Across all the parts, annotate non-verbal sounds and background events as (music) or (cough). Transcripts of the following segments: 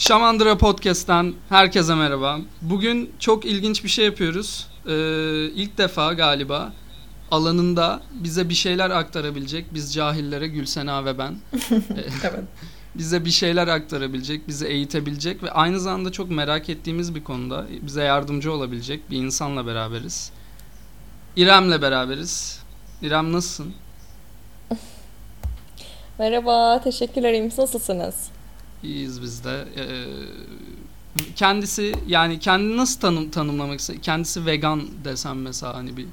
Şamandıra Podcast'ten herkese merhaba. Bugün çok ilginç bir şey yapıyoruz. Ee, ilk defa galiba alanında bize bir şeyler aktarabilecek, biz cahillere Gülsena ve ben. (laughs) evet. bize bir şeyler aktarabilecek, bizi eğitebilecek ve aynı zamanda çok merak ettiğimiz bir konuda bize yardımcı olabilecek bir insanla beraberiz. İrem'le beraberiz. İrem nasılsın? Merhaba, teşekkürler. Nasılsınız? İyiyiz biz de. Ee, kendisi yani kendini nasıl tanım, tanımlamak ister? Kendisi vegan desem mesela hani bir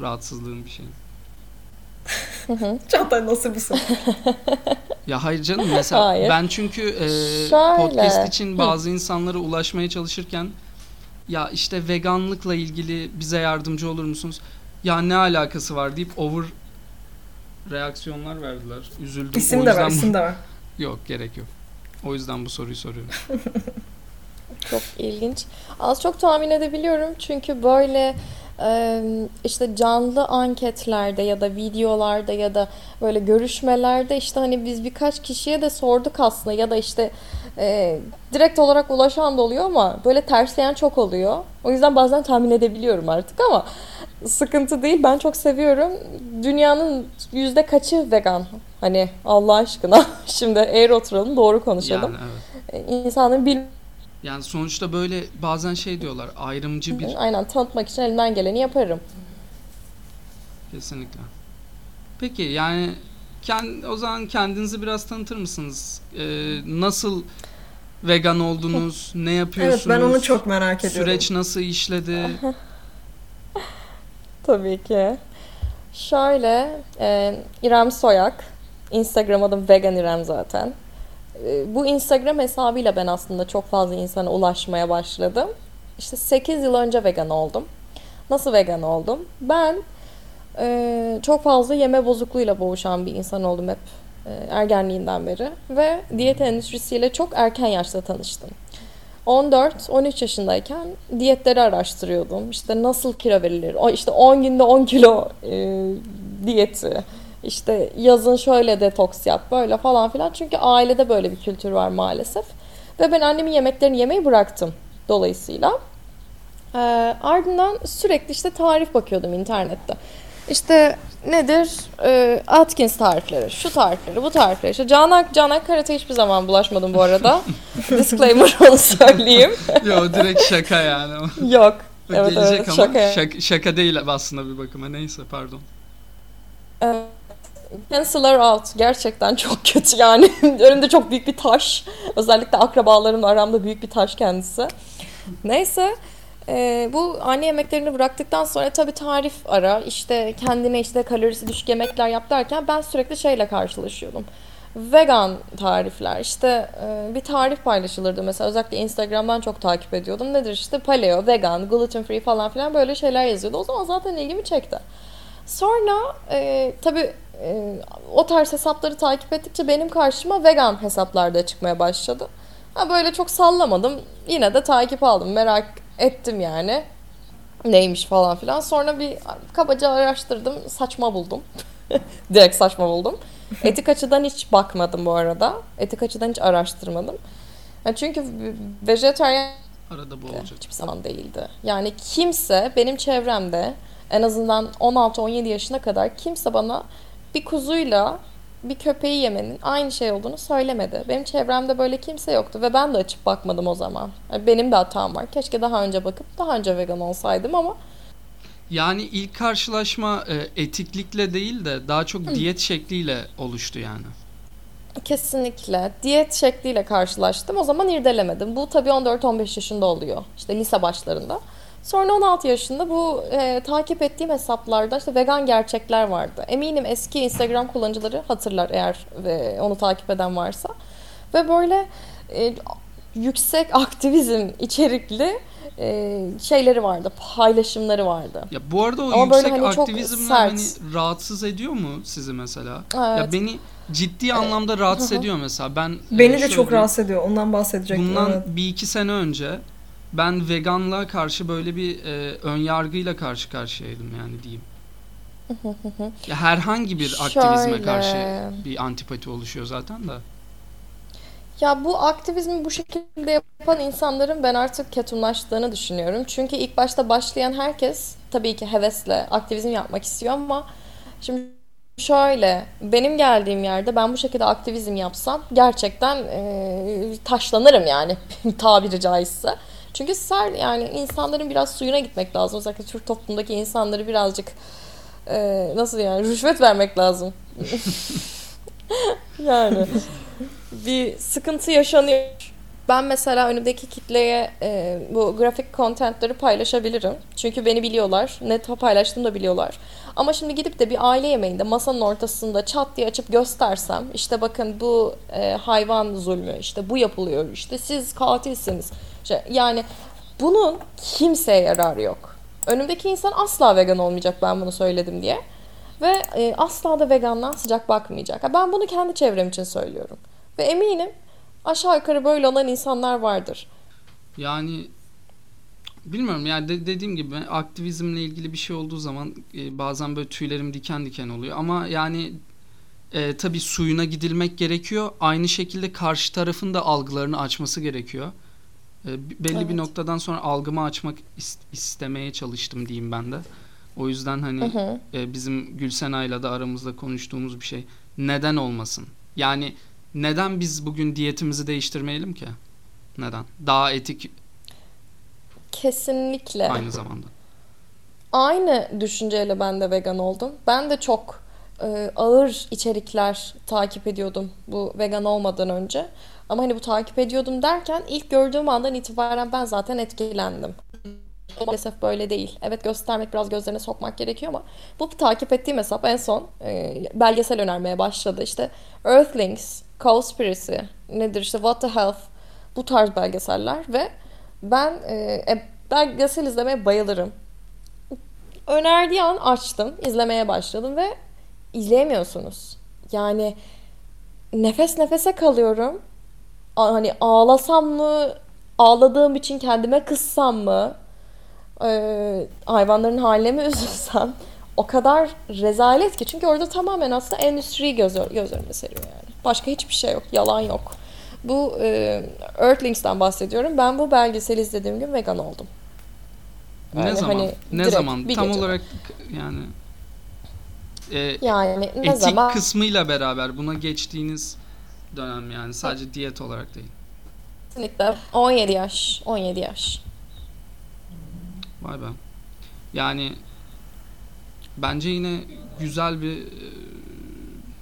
rahatsızlığın bir şey. Çağatay nasıl bir soru? (laughs) ya hayır canım mesela hayır. ben çünkü e, podcast için bazı insanlara ulaşmaya çalışırken ya işte veganlıkla ilgili bize yardımcı olur musunuz? Ya ne alakası var deyip over reaksiyonlar verdiler. Üzüldüm. İsim de var, isim de var. (laughs) Yok gerek yok. O yüzden bu soruyu soruyorum. (laughs) çok ilginç. Az çok tahmin edebiliyorum çünkü böyle işte canlı anketlerde ya da videolarda ya da böyle görüşmelerde işte hani biz birkaç kişiye de sorduk aslında ya da işte e, direkt olarak ulaşan da oluyor ama böyle tersleyen çok oluyor. O yüzden bazen tahmin edebiliyorum artık ama sıkıntı değil. Ben çok seviyorum. Dünyanın yüzde kaçı vegan? Hani Allah aşkına. (laughs) Şimdi eğer oturalım doğru konuşalım. Yani, evet. İnsanların bil yani sonuçta böyle bazen şey diyorlar ayrımcı bir... Aynen tanıtmak için elimden geleni yaparım. Kesinlikle. Peki yani kend, o zaman kendinizi biraz tanıtır mısınız? Ee, nasıl vegan oldunuz? ne yapıyorsunuz? Evet ben onu çok merak ediyorum. Süreç nasıl işledi? (laughs) Tabii ki. Şöyle, e, İrem Soyak. Instagram adım Vegan İrem zaten. E, bu Instagram hesabıyla ben aslında çok fazla insana ulaşmaya başladım. İşte 8 yıl önce vegan oldum. Nasıl vegan oldum? Ben e, çok fazla yeme bozukluğuyla boğuşan bir insan oldum hep e, ergenliğinden beri. Ve diyet endüstrisiyle çok erken yaşta tanıştım. 14-13 yaşındayken diyetleri araştırıyordum. İşte nasıl kilo verilir? O işte 10 günde 10 kilo e, diyeti. İşte yazın şöyle detoks yap böyle falan filan. Çünkü ailede böyle bir kültür var maalesef. Ve ben annemin yemeklerini yemeyi bıraktım dolayısıyla. E, ardından sürekli işte tarif bakıyordum internette. İşte nedir? E, Atkins tarifleri, şu tarifleri, bu tarifleri. İşte Canak, Canak Karate hiçbir zaman bulaşmadım bu arada. (laughs) Disclaimer onu söyleyeyim. (laughs) Yok direkt şaka yani. (laughs) Yok. Evet, Gelecek evet, ama şaka. şaka. Şaka değil aslında bir bakıma. Neyse pardon. Evet. Cancel her out. Gerçekten çok kötü yani. Önümde çok büyük bir taş. Özellikle akrabalarımla aramda büyük bir taş kendisi. Neyse. E, bu anne yemeklerini bıraktıktan sonra tabii tarif ara, işte kendine işte kalorisi düşük yemekler yap derken ben sürekli şeyle karşılaşıyordum. Vegan tarifler işte e, bir tarif paylaşılırdı mesela özellikle Instagram'dan çok takip ediyordum. Nedir işte paleo, vegan, gluten free falan filan böyle şeyler yazıyordu. O zaman zaten ilgimi çekti. Sonra e, tabii e, o tarz hesapları takip ettikçe benim karşıma vegan hesaplar da çıkmaya başladı. Ha, böyle çok sallamadım. Yine de takip aldım. Merak ettim yani. Neymiş falan filan. Sonra bir kabaca araştırdım. Saçma buldum. (laughs) Direkt saçma buldum. (laughs) Etik açıdan hiç bakmadım bu arada. Etik açıdan hiç araştırmadım. Yani çünkü vejetaryen arada bu olacak. Hiçbir zaman değildi. Yani kimse benim çevremde en azından 16-17 yaşına kadar kimse bana bir kuzuyla bir köpeği yemenin aynı şey olduğunu söylemedi. Benim çevremde böyle kimse yoktu ve ben de açıp bakmadım o zaman. benim de hatam var. Keşke daha önce bakıp daha önce vegan olsaydım ama yani ilk karşılaşma e, etiklikle değil de daha çok Hı. diyet şekliyle oluştu yani. Kesinlikle. Diyet şekliyle karşılaştım. O zaman irdelemedim. Bu tabii 14-15 yaşında oluyor. İşte lise başlarında. Sonra 16 yaşında bu e, takip ettiğim hesaplarda işte vegan gerçekler vardı. Eminim eski Instagram kullanıcıları hatırlar eğer e, onu takip eden varsa. Ve böyle e, yüksek aktivizm içerikli e, şeyleri vardı, paylaşımları vardı. Ya bu arada o Ama yüksek hani aktivizm hani rahatsız ediyor mu sizi mesela? Evet. Ya beni ciddi anlamda rahatsız ediyor mesela. Ben Beni e, de çok rahatsız ediyor. Ondan bahsedecektim. Bundan evet. bir iki sene önce ben veganlığa karşı böyle bir e, ön yargıyla karşı karşıyaydım yani diyeyim. (laughs) ya herhangi bir aktivizme Şöyle. karşı bir antipati oluşuyor zaten de. Ya bu aktivizmi bu şekilde yapan insanların ben artık ketumlaştığını düşünüyorum. Çünkü ilk başta başlayan herkes tabii ki hevesle aktivizm yapmak istiyor ama şimdi şöyle benim geldiğim yerde ben bu şekilde aktivizm yapsam gerçekten e, taşlanırım yani (laughs) tabiri caizse. Çünkü ser yani insanların biraz suyuna gitmek lazım. Özellikle Türk toplumundaki insanları birazcık e, nasıl yani rüşvet vermek lazım. (laughs) yani bir sıkıntı yaşanıyor. Ben mesela önümdeki kitleye e, bu grafik kontentleri paylaşabilirim. Çünkü beni biliyorlar. Ne paylaştığımı da biliyorlar. Ama şimdi gidip de bir aile yemeğinde masanın ortasında çat diye açıp göstersem işte bakın bu e, hayvan zulmü işte bu yapılıyor işte siz katilsiniz. İşte, yani bunun kimseye yararı yok. Önümdeki insan asla vegan olmayacak ben bunu söyledim diye. Ve e, asla da vegandan sıcak bakmayacak. Ben bunu kendi çevrem için söylüyorum. Ve eminim aşağı yukarı böyle olan insanlar vardır. Yani bilmiyorum yani de, dediğim gibi aktivizmle ilgili bir şey olduğu zaman e, bazen böyle tüylerim diken diken oluyor. Ama yani e, tabii suyuna gidilmek gerekiyor. Aynı şekilde karşı tarafın da algılarını açması gerekiyor. E, belli evet. bir noktadan sonra algımı açmak is- istemeye çalıştım diyeyim ben de. O yüzden hani hı hı. E, bizim Gülsena'yla da aramızda konuştuğumuz bir şey. Neden olmasın? Yani neden biz bugün diyetimizi değiştirmeyelim ki? Neden? Daha etik Kesinlikle. Aynı zamanda. Aynı düşünceyle ben de vegan oldum. Ben de çok e, ağır içerikler takip ediyordum bu vegan olmadan önce. Ama hani bu takip ediyordum derken ilk gördüğüm andan itibaren ben zaten etkilendim. Maalesef böyle değil. Evet göstermek biraz gözlerine sokmak gerekiyor ama bu takip ettiğim hesap en son e, belgesel önermeye başladı. İşte Earthlings, Cowspiracy, nedir işte What the Health bu tarz belgeseller ve ben e, e, belgesel izlemeye bayılırım. Önerdiği an açtım, izlemeye başladım ve izleyemiyorsunuz. Yani nefes nefese kalıyorum. Hani ağlasam mı, ağladığım için kendime kızsam mı, ee, hayvanların haline mi (laughs) üzülsem o kadar rezalet ki. Çünkü orada tamamen aslında endüstriyi göz, göz önüne seriyor yani. Başka hiçbir şey yok, yalan yok. Bu e, Earthlings'ten bahsediyorum. Ben bu belgeseli izlediğim gün vegan oldum. Yani ne zaman? Hani ne zaman? Tam gecede. olarak yani e, yani ne etik zaman? kısmıyla beraber buna geçtiğiniz dönem yani sadece diyet olarak değil. Kesinlikle 17 yaş, 17 yaş. Vay be. Yani bence yine güzel bir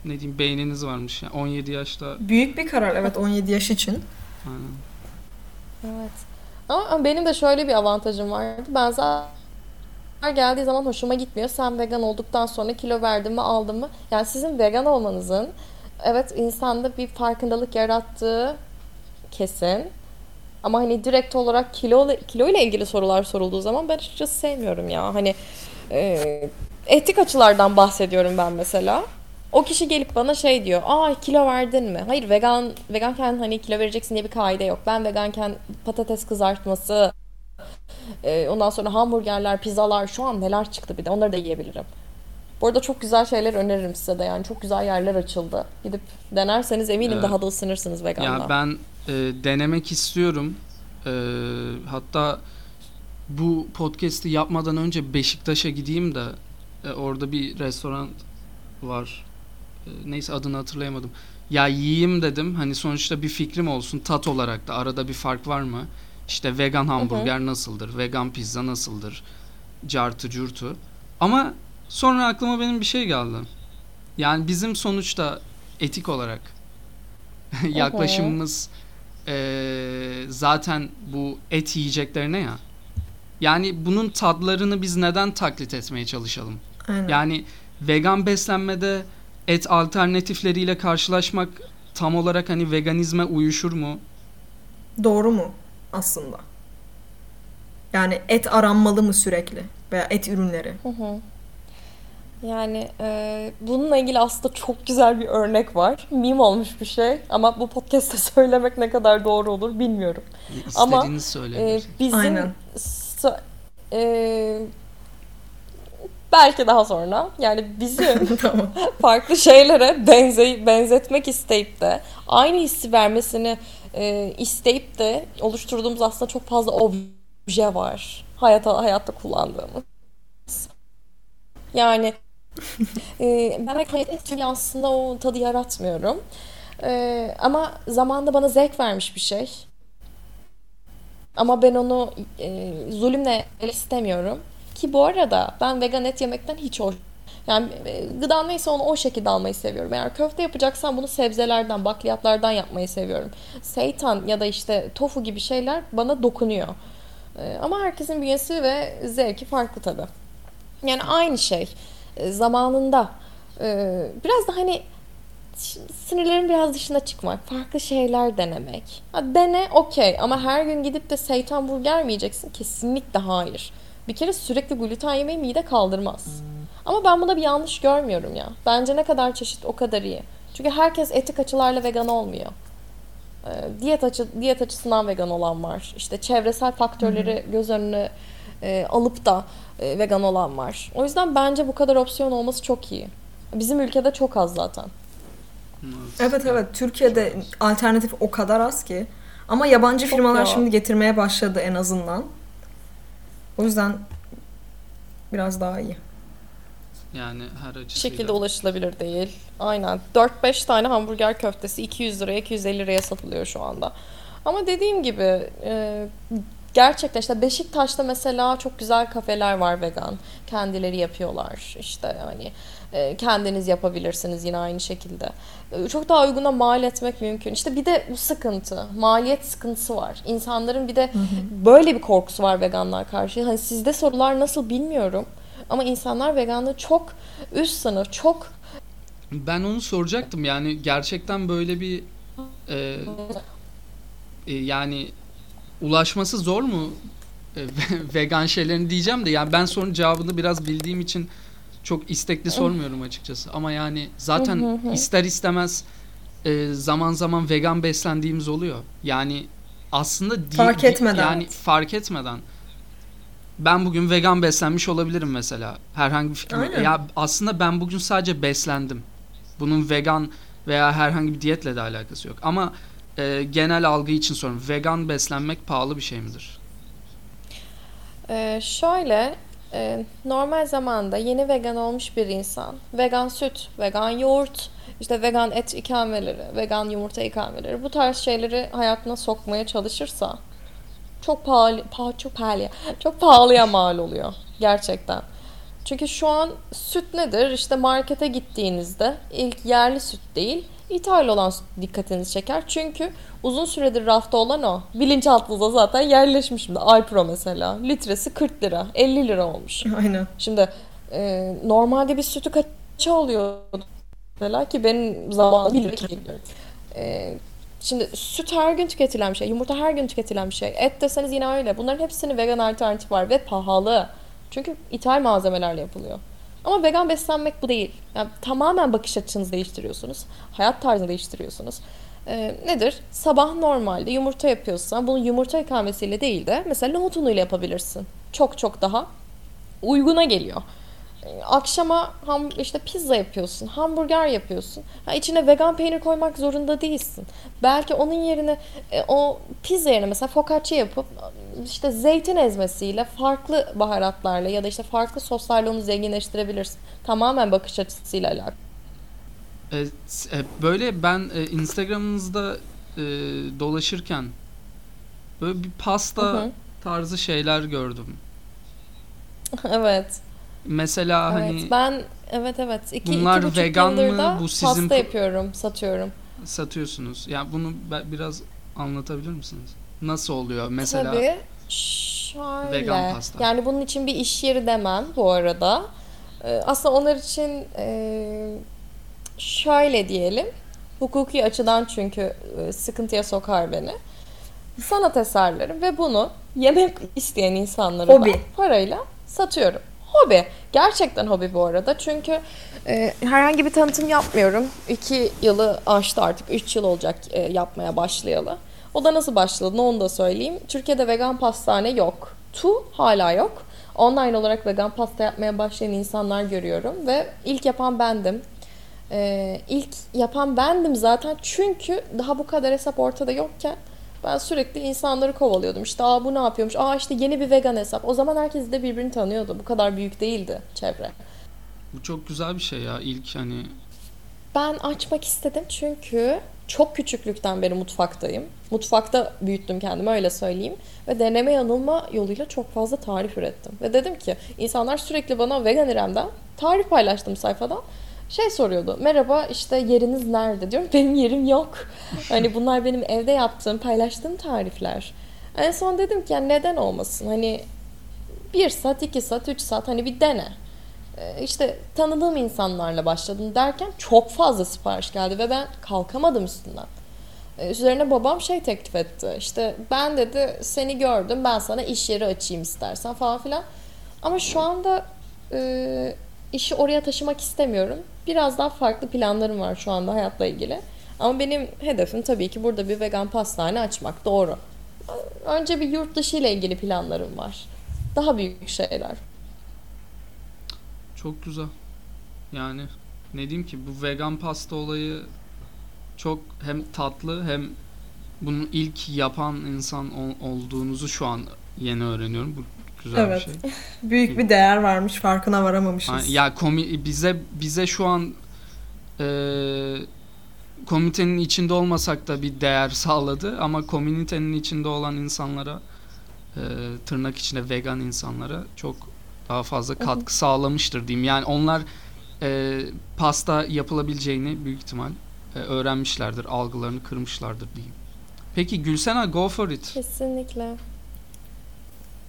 ne diyeyim beyniniz varmış. Yani 17 yaşta. Büyük bir karar evet 17 yaş için. Aynen. Evet. Ama benim de şöyle bir avantajım vardı. Ben zaten geldiği zaman hoşuma gitmiyor. Sen vegan olduktan sonra kilo verdin mi aldın mı? Yani sizin vegan olmanızın evet insanda bir farkındalık yarattığı kesin. Ama hani direkt olarak kilo kilo ile ilgili sorular sorulduğu zaman ben açıkçası sevmiyorum ya. Hani e, etik açılardan bahsediyorum ben mesela. O kişi gelip bana şey diyor. Aa kilo verdin mi? Hayır vegan veganken hani kilo vereceksin diye bir kaide yok. Ben veganken patates kızartması e, ondan sonra hamburgerler, pizzalar şu an neler çıktı bir de onları da yiyebilirim. Bu arada çok güzel şeyler öneririm size de yani çok güzel yerler açıldı. Gidip denerseniz eminim evet. daha da ısınırsınız veganla. Ya ben e, denemek istiyorum. E, hatta bu podcast'i yapmadan önce Beşiktaş'a gideyim de e, orada bir restoran var. E, neyse adını hatırlayamadım. Ya yiyeyim dedim. Hani sonuçta bir fikrim olsun tat olarak da arada bir fark var mı? İşte vegan hamburger hı nasıldır? Vegan pizza nasıldır? Cartı curtu. Ama sonra aklıma benim bir şey geldi. Yani bizim sonuçta etik olarak (laughs) yaklaşımımız e, zaten bu et yiyeceklerine ya. Yani bunun tadlarını biz neden taklit etmeye çalışalım? Aynen. Yani vegan beslenmede et alternatifleriyle karşılaşmak tam olarak hani veganizme uyuşur mu? Doğru mu aslında? Yani et aranmalı mı sürekli veya et ürünleri? Hı hı. Yani e, bununla ilgili aslında çok güzel bir örnek var. Meme olmuş bir şey ama bu podcast'te (laughs) söylemek ne kadar doğru olur bilmiyorum. İstediğiniz ama e, bizim Aynen. So, e, Belki daha sonra. Yani bizim (laughs) tamam. farklı şeylere benze benzetmek isteyip de aynı hissi vermesini e, isteyip de oluşturduğumuz aslında çok fazla obje var. Hayata, hayatta kullandığımız. Yani e, ben belki aslında o tadı yaratmıyorum. E, ama zamanında bana zevk vermiş bir şey. Ama ben onu e, zulümle istemiyorum. Ki bu arada ben vegan et yemekten hiç hoş yani e, gıda neyse onu o şekilde almayı seviyorum. Eğer köfte yapacaksan bunu sebzelerden, bakliyatlardan yapmayı seviyorum. Seitan ya da işte tofu gibi şeyler bana dokunuyor. E, ama herkesin bünyesi ve zevki farklı tabii. Yani aynı şey. E, zamanında biraz da hani sınırların biraz dışına çıkmak, farklı şeyler denemek. Ha, dene okey ama her gün gidip de seitan burger mi yiyeceksin? Kesinlikle hayır. Bir kere sürekli gluten yemeyi mide kaldırmaz. Ama ben buna bir yanlış görmüyorum ya. Bence ne kadar çeşit o kadar iyi. Çünkü herkes etik açılarla vegan olmuyor. Ee, diyet açı diyet açısından vegan olan var. İşte çevresel faktörleri göz önüne e, alıp da e, vegan olan var. O yüzden bence bu kadar opsiyon olması çok iyi. Bizim ülkede çok az zaten. Evet evet Türkiye'de alternatif o kadar az ki. Ama yabancı çok firmalar ya. şimdi getirmeye başladı en azından. O yüzden biraz daha iyi. Yani her açısıyla. şekilde ulaşılabilir değil. Aynen. 4-5 tane hamburger köftesi 200 liraya 250 liraya satılıyor şu anda. Ama dediğim gibi e, gerçekten işte Beşiktaş'ta mesela çok güzel kafeler var vegan. Kendileri yapıyorlar. İşte hani e, kendiniz yapabilirsiniz yine aynı şekilde. E, çok daha uyguna mal etmek mümkün. İşte bir de bu sıkıntı. Maliyet sıkıntısı var. İnsanların bir de hı hı. böyle bir korkusu var veganlar karşı. Hani sizde sorular nasıl bilmiyorum. Ama insanlar veganlığı çok üst sınıf, çok ben onu soracaktım. Yani gerçekten böyle bir e, e, yani ulaşması zor mu e, (laughs) vegan şeylerini diyeceğim de yani ben sorunun cevabını biraz bildiğim için çok istekli sormuyorum açıkçası. Ama yani zaten ister istemez e, zaman zaman vegan beslendiğimiz oluyor. Yani aslında fark etmeden yani fark etmeden ben bugün vegan beslenmiş olabilirim mesela. Herhangi bir fikrim. Ya aslında ben bugün sadece beslendim. Bunun vegan veya herhangi bir diyetle de alakası yok. Ama e, genel algı için soruyorum. Vegan beslenmek pahalı bir şey midir? Ee, şöyle e, normal zamanda yeni vegan olmuş bir insan vegan süt, vegan yoğurt, işte vegan et ikameleri, vegan yumurta ikameleri bu tarz şeyleri hayatına sokmaya çalışırsa çok pahalı, pahalı çok pahalı, çok pahalıya mal oluyor gerçekten. Çünkü şu an süt nedir? İşte markete gittiğinizde ilk yerli süt değil, ithal olan dikkatinizi çeker. Çünkü uzun süredir rafta olan o. Bilinçaltınıza zaten yerleşmiş şimdi. Alpro mesela. Litresi 40 lira, 50 lira olmuş. (laughs) Aynen. Şimdi e, normalde bir sütü kaça oluyor? Mesela ki benim zamanım 1 lira e, Şimdi süt her gün tüketilen bir şey, yumurta her gün tüketilen bir şey. Et deseniz yine öyle. Bunların hepsinin vegan alternatif var ve pahalı. Çünkü ithal malzemelerle yapılıyor. Ama vegan beslenmek bu değil. Yani tamamen bakış açınızı değiştiriyorsunuz. Hayat tarzını değiştiriyorsunuz. Ee, nedir? Sabah normalde yumurta yapıyorsan bunu yumurta ikamesiyle değil de mesela nohut unuyla yapabilirsin. Çok çok daha uyguna geliyor akşama ham, işte pizza yapıyorsun, hamburger yapıyorsun. Ha, içine vegan peynir koymak zorunda değilsin. Belki onun yerine e, o pizza yerine mesela focaccia yapıp işte zeytin ezmesiyle farklı baharatlarla ya da işte farklı soslarla onu zenginleştirebilirsin. Tamamen bakış açısıyla alakalı. E, böyle ben e, Instagram'ınızda e, dolaşırken böyle bir pasta hı hı. tarzı şeyler gördüm. (laughs) evet. Mesela evet, hani ben evet evet iki, bunlar iki vegan mı? Bu sizin pasta yapıyorum, satıyorum. Satıyorsunuz. Yani bunu biraz anlatabilir misiniz? Nasıl oluyor mesela? Tabii. Şöyle. Vegan pasta. Yani bunun için bir iş yeri demem bu arada. Ee, aslında onlar için e, şöyle diyelim. Hukuki açıdan çünkü e, sıkıntıya sokar beni. Sanat eserleri ve bunu yemek isteyen insanlara Hobi. parayla satıyorum. Hobi. Gerçekten hobi bu arada. Çünkü e, herhangi bir tanıtım yapmıyorum. İki yılı aştı artık. Üç yıl olacak e, yapmaya başlayalı. O da nasıl başladı onu da söyleyeyim. Türkiye'de vegan pastane yok. Tu hala yok. online olarak vegan pasta yapmaya başlayan insanlar görüyorum ve ilk yapan bendim. Ee, ilk yapan bendim zaten çünkü daha bu kadar hesap ortada yokken ben sürekli insanları kovalıyordum. İşte aa bu ne yapıyormuş? Aa işte yeni bir vegan hesap. O zaman herkes de birbirini tanıyordu. Bu kadar büyük değildi çevre. Bu çok güzel bir şey ya. İlk hani ben açmak istedim çünkü çok küçüklükten beri mutfaktayım. Mutfakta büyüttüm kendimi öyle söyleyeyim. Ve deneme yanılma yoluyla çok fazla tarif ürettim. Ve dedim ki insanlar sürekli bana vegan İrem'den tarif paylaştım sayfadan. Şey soruyordu. Merhaba işte yeriniz nerede? Diyorum benim yerim yok. (laughs) Hani bunlar benim evde yaptığım, paylaştığım tarifler. En son dedim ki yani neden olmasın? Hani bir saat, iki saat, üç saat hani bir dene. Ee, işte tanıdığım insanlarla başladım derken çok fazla sipariş geldi ve ben kalkamadım üstünden. Ee, üzerine babam şey teklif etti. İşte ben dedi seni gördüm ben sana iş yeri açayım istersen falan filan. Ama şu anda e, işi oraya taşımak istemiyorum. Biraz daha farklı planlarım var şu anda hayatla ilgili. Ama benim hedefim tabii ki burada bir vegan pastane açmak doğru. Önce bir yurt dışı ile ilgili planlarım var. Daha büyük şeyler. Çok güzel. Yani ne diyeyim ki bu vegan pasta olayı çok hem tatlı hem bunu ilk yapan insan ol, olduğunuzu şu an yeni öğreniyorum. Bu güzel evet. bir şey. (laughs) Büyük bir değer varmış farkına varamamışız. Ya komi bize bize şu an e, komitenin içinde olmasak da bir değer sağladı ama komünitenin içinde olan insanlara e, tırnak içinde vegan insanlara çok daha fazla katkı sağlamıştır diyeyim. Yani onlar e, pasta yapılabileceğini büyük ihtimal e, öğrenmişlerdir, algılarını kırmışlardır diyeyim. Peki Gülsena go for it. Kesinlikle.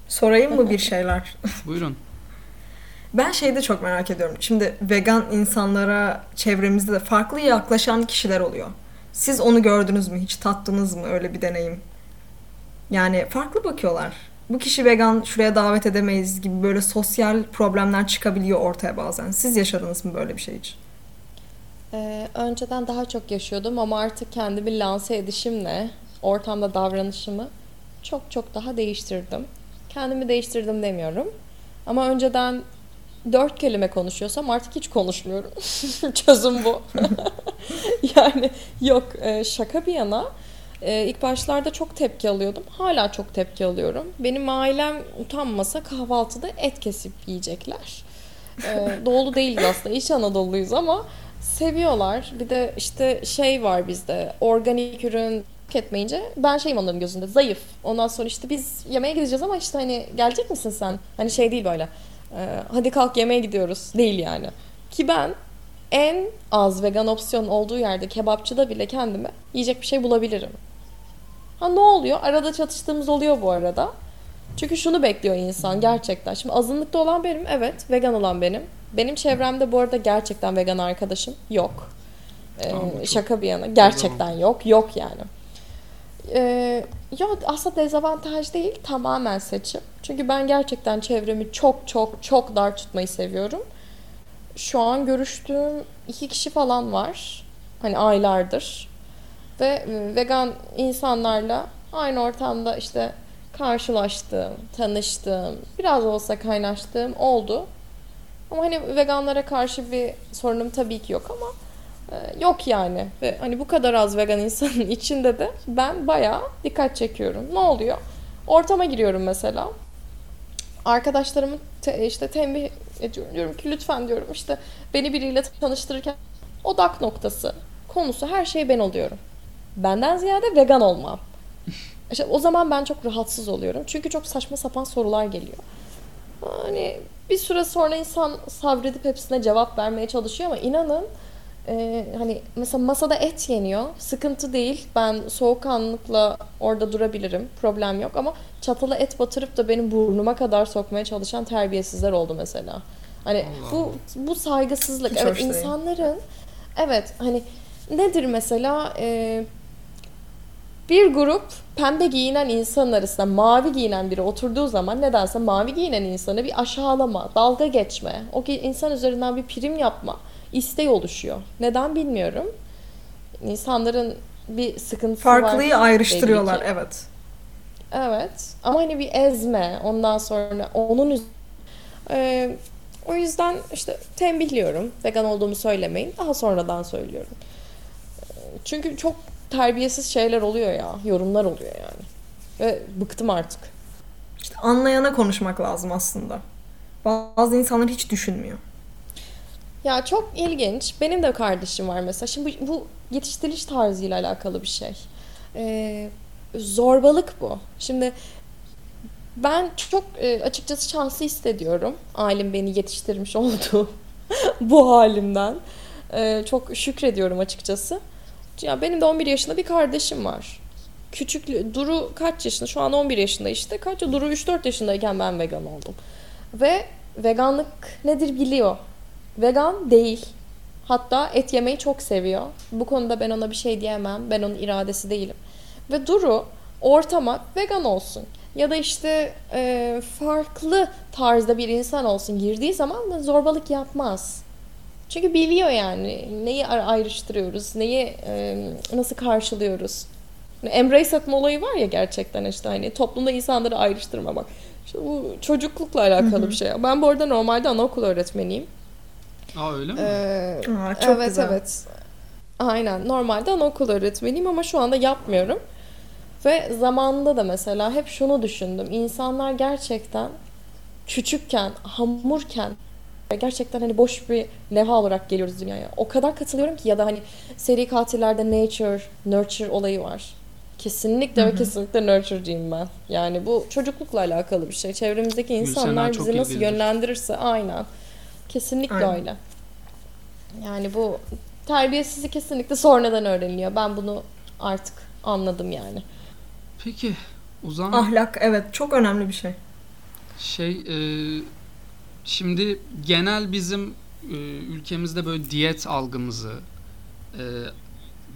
Sorayım mı bir şeyler? (laughs) Buyurun. Ben şeyde çok merak ediyorum. Şimdi vegan insanlara çevremizde de farklı yaklaşan kişiler oluyor. Siz onu gördünüz mü? Hiç tattınız mı öyle bir deneyim? Yani farklı bakıyorlar bu kişi vegan şuraya davet edemeyiz gibi böyle sosyal problemler çıkabiliyor ortaya bazen. Siz yaşadınız mı böyle bir şey hiç? Ee, önceden daha çok yaşıyordum ama artık kendimi lanse edişimle ortamda davranışımı çok çok daha değiştirdim. Kendimi değiştirdim demiyorum. Ama önceden dört kelime konuşuyorsam artık hiç konuşmuyorum. (laughs) Çözüm bu. (laughs) (laughs) yani yok e, şaka bir yana ee, ilk başlarda çok tepki alıyordum. Hala çok tepki alıyorum. Benim ailem utanmasa kahvaltıda et kesip yiyecekler. Ee, (laughs) Doğulu değiliz aslında. İç Anadolu'yuz ama seviyorlar. Bir de işte şey var bizde. Organik ürün tüketmeyince ben şeyim onların gözünde zayıf. Ondan sonra işte biz yemeğe gideceğiz ama işte hani gelecek misin sen? Hani şey değil böyle. E, hadi kalk yemeğe gidiyoruz. Değil yani. Ki ben en az vegan opsiyon olduğu yerde kebapçıda bile kendime yiyecek bir şey bulabilirim. Ha ne oluyor? Arada çatıştığımız oluyor bu arada. Çünkü şunu bekliyor insan gerçekten. Şimdi azınlıkta olan benim, evet. Vegan olan benim. Benim çevremde bu arada gerçekten vegan arkadaşım yok. Ee, tamam, şaka bir yana. Gerçekten yok. Yok yani. Ee, ya aslında dezavantaj değil. Tamamen seçim. Çünkü ben gerçekten çevremi çok çok çok dar tutmayı seviyorum. Şu an görüştüğüm iki kişi falan var. Hani aylardır ve e, vegan insanlarla aynı ortamda işte karşılaştığım, tanıştığım, biraz olsa kaynaştığım oldu. Ama hani veganlara karşı bir sorunum tabii ki yok ama e, yok yani. Ve hani bu kadar az vegan insanın (laughs) içinde de ben bayağı dikkat çekiyorum. Ne oluyor? Ortama giriyorum mesela. Arkadaşlarımı te, işte tembih ediyorum. Diyorum ki lütfen diyorum işte beni biriyle tanıştırırken odak noktası, konusu her şey ben oluyorum benden ziyade vegan olmam. (laughs) İşte o zaman ben çok rahatsız oluyorum. Çünkü çok saçma sapan sorular geliyor. Hani bir süre sonra insan sabredip hepsine cevap vermeye çalışıyor ama inanın e, hani mesela masada et yeniyor. Sıkıntı değil. Ben soğukkanlılıkla orada durabilirim. Problem yok ama çatala et batırıp da benim burnuma kadar sokmaya çalışan terbiyesizler oldu mesela. Hani Allah. bu bu saygısızlık. Hiç evet insanların evet hani nedir mesela e, bir grup pembe giyinen insan arasında mavi giyinen biri oturduğu zaman nedense mavi giyinen insanı bir aşağılama, dalga geçme, o insan üzerinden bir prim yapma isteği oluşuyor. Neden bilmiyorum. İnsanların bir sıkıntısı Farklıyı var. Farklıyı ayrıştırıyorlar evet. Evet. Ama hani bir ezme, ondan sonra onun Ee, o yüzden işte tembihliyorum. Vegan olduğumu söylemeyin. Daha sonradan söylüyorum. Çünkü çok terbiyesiz şeyler oluyor ya. Yorumlar oluyor yani. Ve bıktım artık. İşte anlayana konuşmak lazım aslında. Bazı insanlar hiç düşünmüyor. Ya çok ilginç. Benim de kardeşim var mesela. Şimdi bu, bu yetiştiriliş tarzıyla alakalı bir şey. Ee, zorbalık bu. Şimdi ben çok e, açıkçası şanslı hissediyorum. Ailem beni yetiştirmiş (laughs) oldu bu halimden. E, çok şükrediyorum açıkçası. Ya benim de 11 yaşında bir kardeşim var. Küçük Duru kaç yaşında? Şu an 11 yaşında işte. Kaç Duru 3-4 yaşındayken ben vegan oldum. Ve veganlık nedir biliyor. Vegan değil. Hatta et yemeyi çok seviyor. Bu konuda ben ona bir şey diyemem. Ben onun iradesi değilim. Ve Duru ortama vegan olsun ya da işte e, farklı tarzda bir insan olsun girdiği zaman zorbalık yapmaz. Çünkü biliyor yani neyi ayrıştırıyoruz, neyi e, nasıl karşılıyoruz. Embrace etme olayı var ya gerçekten işte hani toplumda insanları ayrıştırma bak. İşte bu çocuklukla alakalı Hı-hı. bir şey. Ben bu arada normalde anaokul öğretmeniyim. Aa öyle mi? Ee, Aa, çok evet güzel. evet. Aynen normalde anaokul öğretmeniyim ama şu anda yapmıyorum. Ve zamanında da mesela hep şunu düşündüm. İnsanlar gerçekten küçükken, hamurken gerçekten hani boş bir levha olarak geliyoruz dünyaya. O kadar katılıyorum ki ya da hani seri katillerde nature, nurture olayı var. Kesinlikle Hı-hı. ve kesinlikle nurture'cıyım ben. Yani bu çocuklukla alakalı bir şey. Çevremizdeki insanlar bizi nasıl yönlendirirse aynen. Kesinlikle aynen. öyle. Yani bu terbiyesizlik kesinlikle sonradan öğreniliyor. Ben bunu artık anladım yani. Peki o zaman... Ahlak evet çok önemli bir şey. Şey e, şimdi genel bizim e, ülkemizde böyle diyet algımızı e,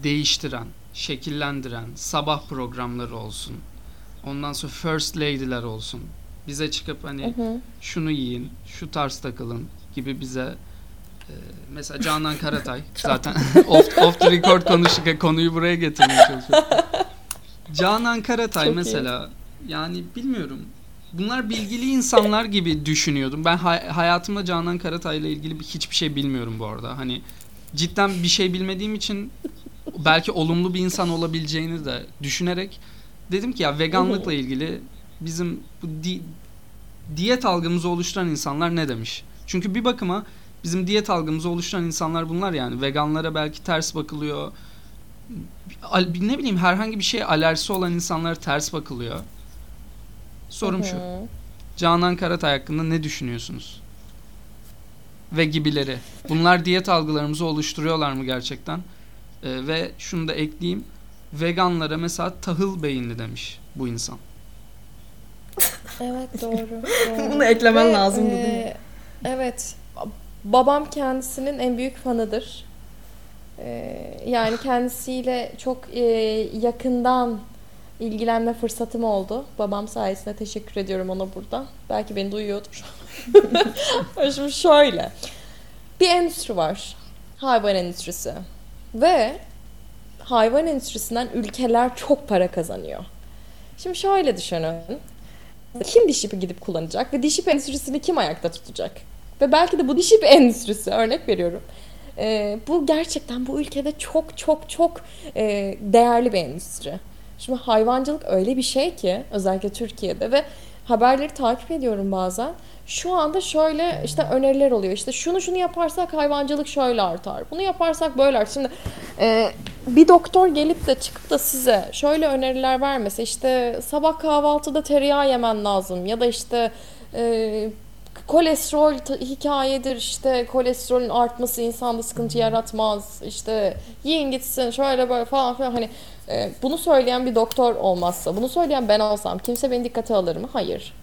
değiştiren, şekillendiren sabah programları olsun. Ondan sonra first lady'ler olsun. Bize çıkıp hani hı hı. şunu yiyin, şu tarz takılın gibi bize mesela Canan Karatay (laughs) zaten (laughs) off, off the record konuştuk konuyu buraya getirmeye çalışıyorum. (laughs) Canan Karatay Çok mesela iyi. yani bilmiyorum. Bunlar bilgili insanlar gibi düşünüyordum. Ben hay- hayatımda Canan Karatay ile ilgili bir, hiçbir şey bilmiyorum bu arada. Hani cidden bir şey bilmediğim için belki olumlu bir insan olabileceğini de düşünerek dedim ki ya veganlıkla ilgili bizim bu di- diyet algımızı oluşturan insanlar ne demiş? Çünkü bir bakıma bizim diyet algımızı oluşturan insanlar bunlar yani. Veganlara belki ters bakılıyor ne bileyim herhangi bir şeye alerjisi olan insanlara ters bakılıyor. Sorum şu. Canan Karatay hakkında ne düşünüyorsunuz? Ve gibileri. Bunlar diyet algılarımızı oluşturuyorlar mı gerçekten? Ee, ve şunu da ekleyeyim. Veganlara mesela tahıl beyinli demiş bu insan. Evet doğru. (laughs) doğru. Bunu eklemen ve, lazım e, değil mi? Evet. Babam kendisinin en büyük fanıdır. Ee, yani kendisiyle çok e, yakından ilgilenme fırsatım oldu. Babam sayesinde teşekkür ediyorum ona burada. Belki beni duyuyordur. (laughs) Şimdi şöyle. Bir endüstri var. Hayvan endüstrisi. Ve hayvan endüstrisinden ülkeler çok para kazanıyor. Şimdi şöyle düşünün. Kim diş ipi gidip kullanacak ve diş ipi endüstrisini kim ayakta tutacak? Ve belki de bu diş ipi (laughs) endüstrisi örnek veriyorum e, bu gerçekten bu ülkede çok çok çok e, değerli bir endüstri. Şimdi hayvancılık öyle bir şey ki özellikle Türkiye'de ve haberleri takip ediyorum bazen. Şu anda şöyle işte öneriler oluyor. İşte şunu şunu yaparsak hayvancılık şöyle artar. Bunu yaparsak böyle artar. Şimdi e, bir doktor gelip de çıkıp da size şöyle öneriler vermese işte sabah kahvaltıda tereyağı yemen lazım ya da işte e, kolesterol hikayedir işte kolesterolün artması insanda sıkıntı yaratmaz işte yiyin gitsin şöyle böyle falan filan hani e, bunu söyleyen bir doktor olmazsa bunu söyleyen ben olsam kimse beni dikkate alır mı? Hayır.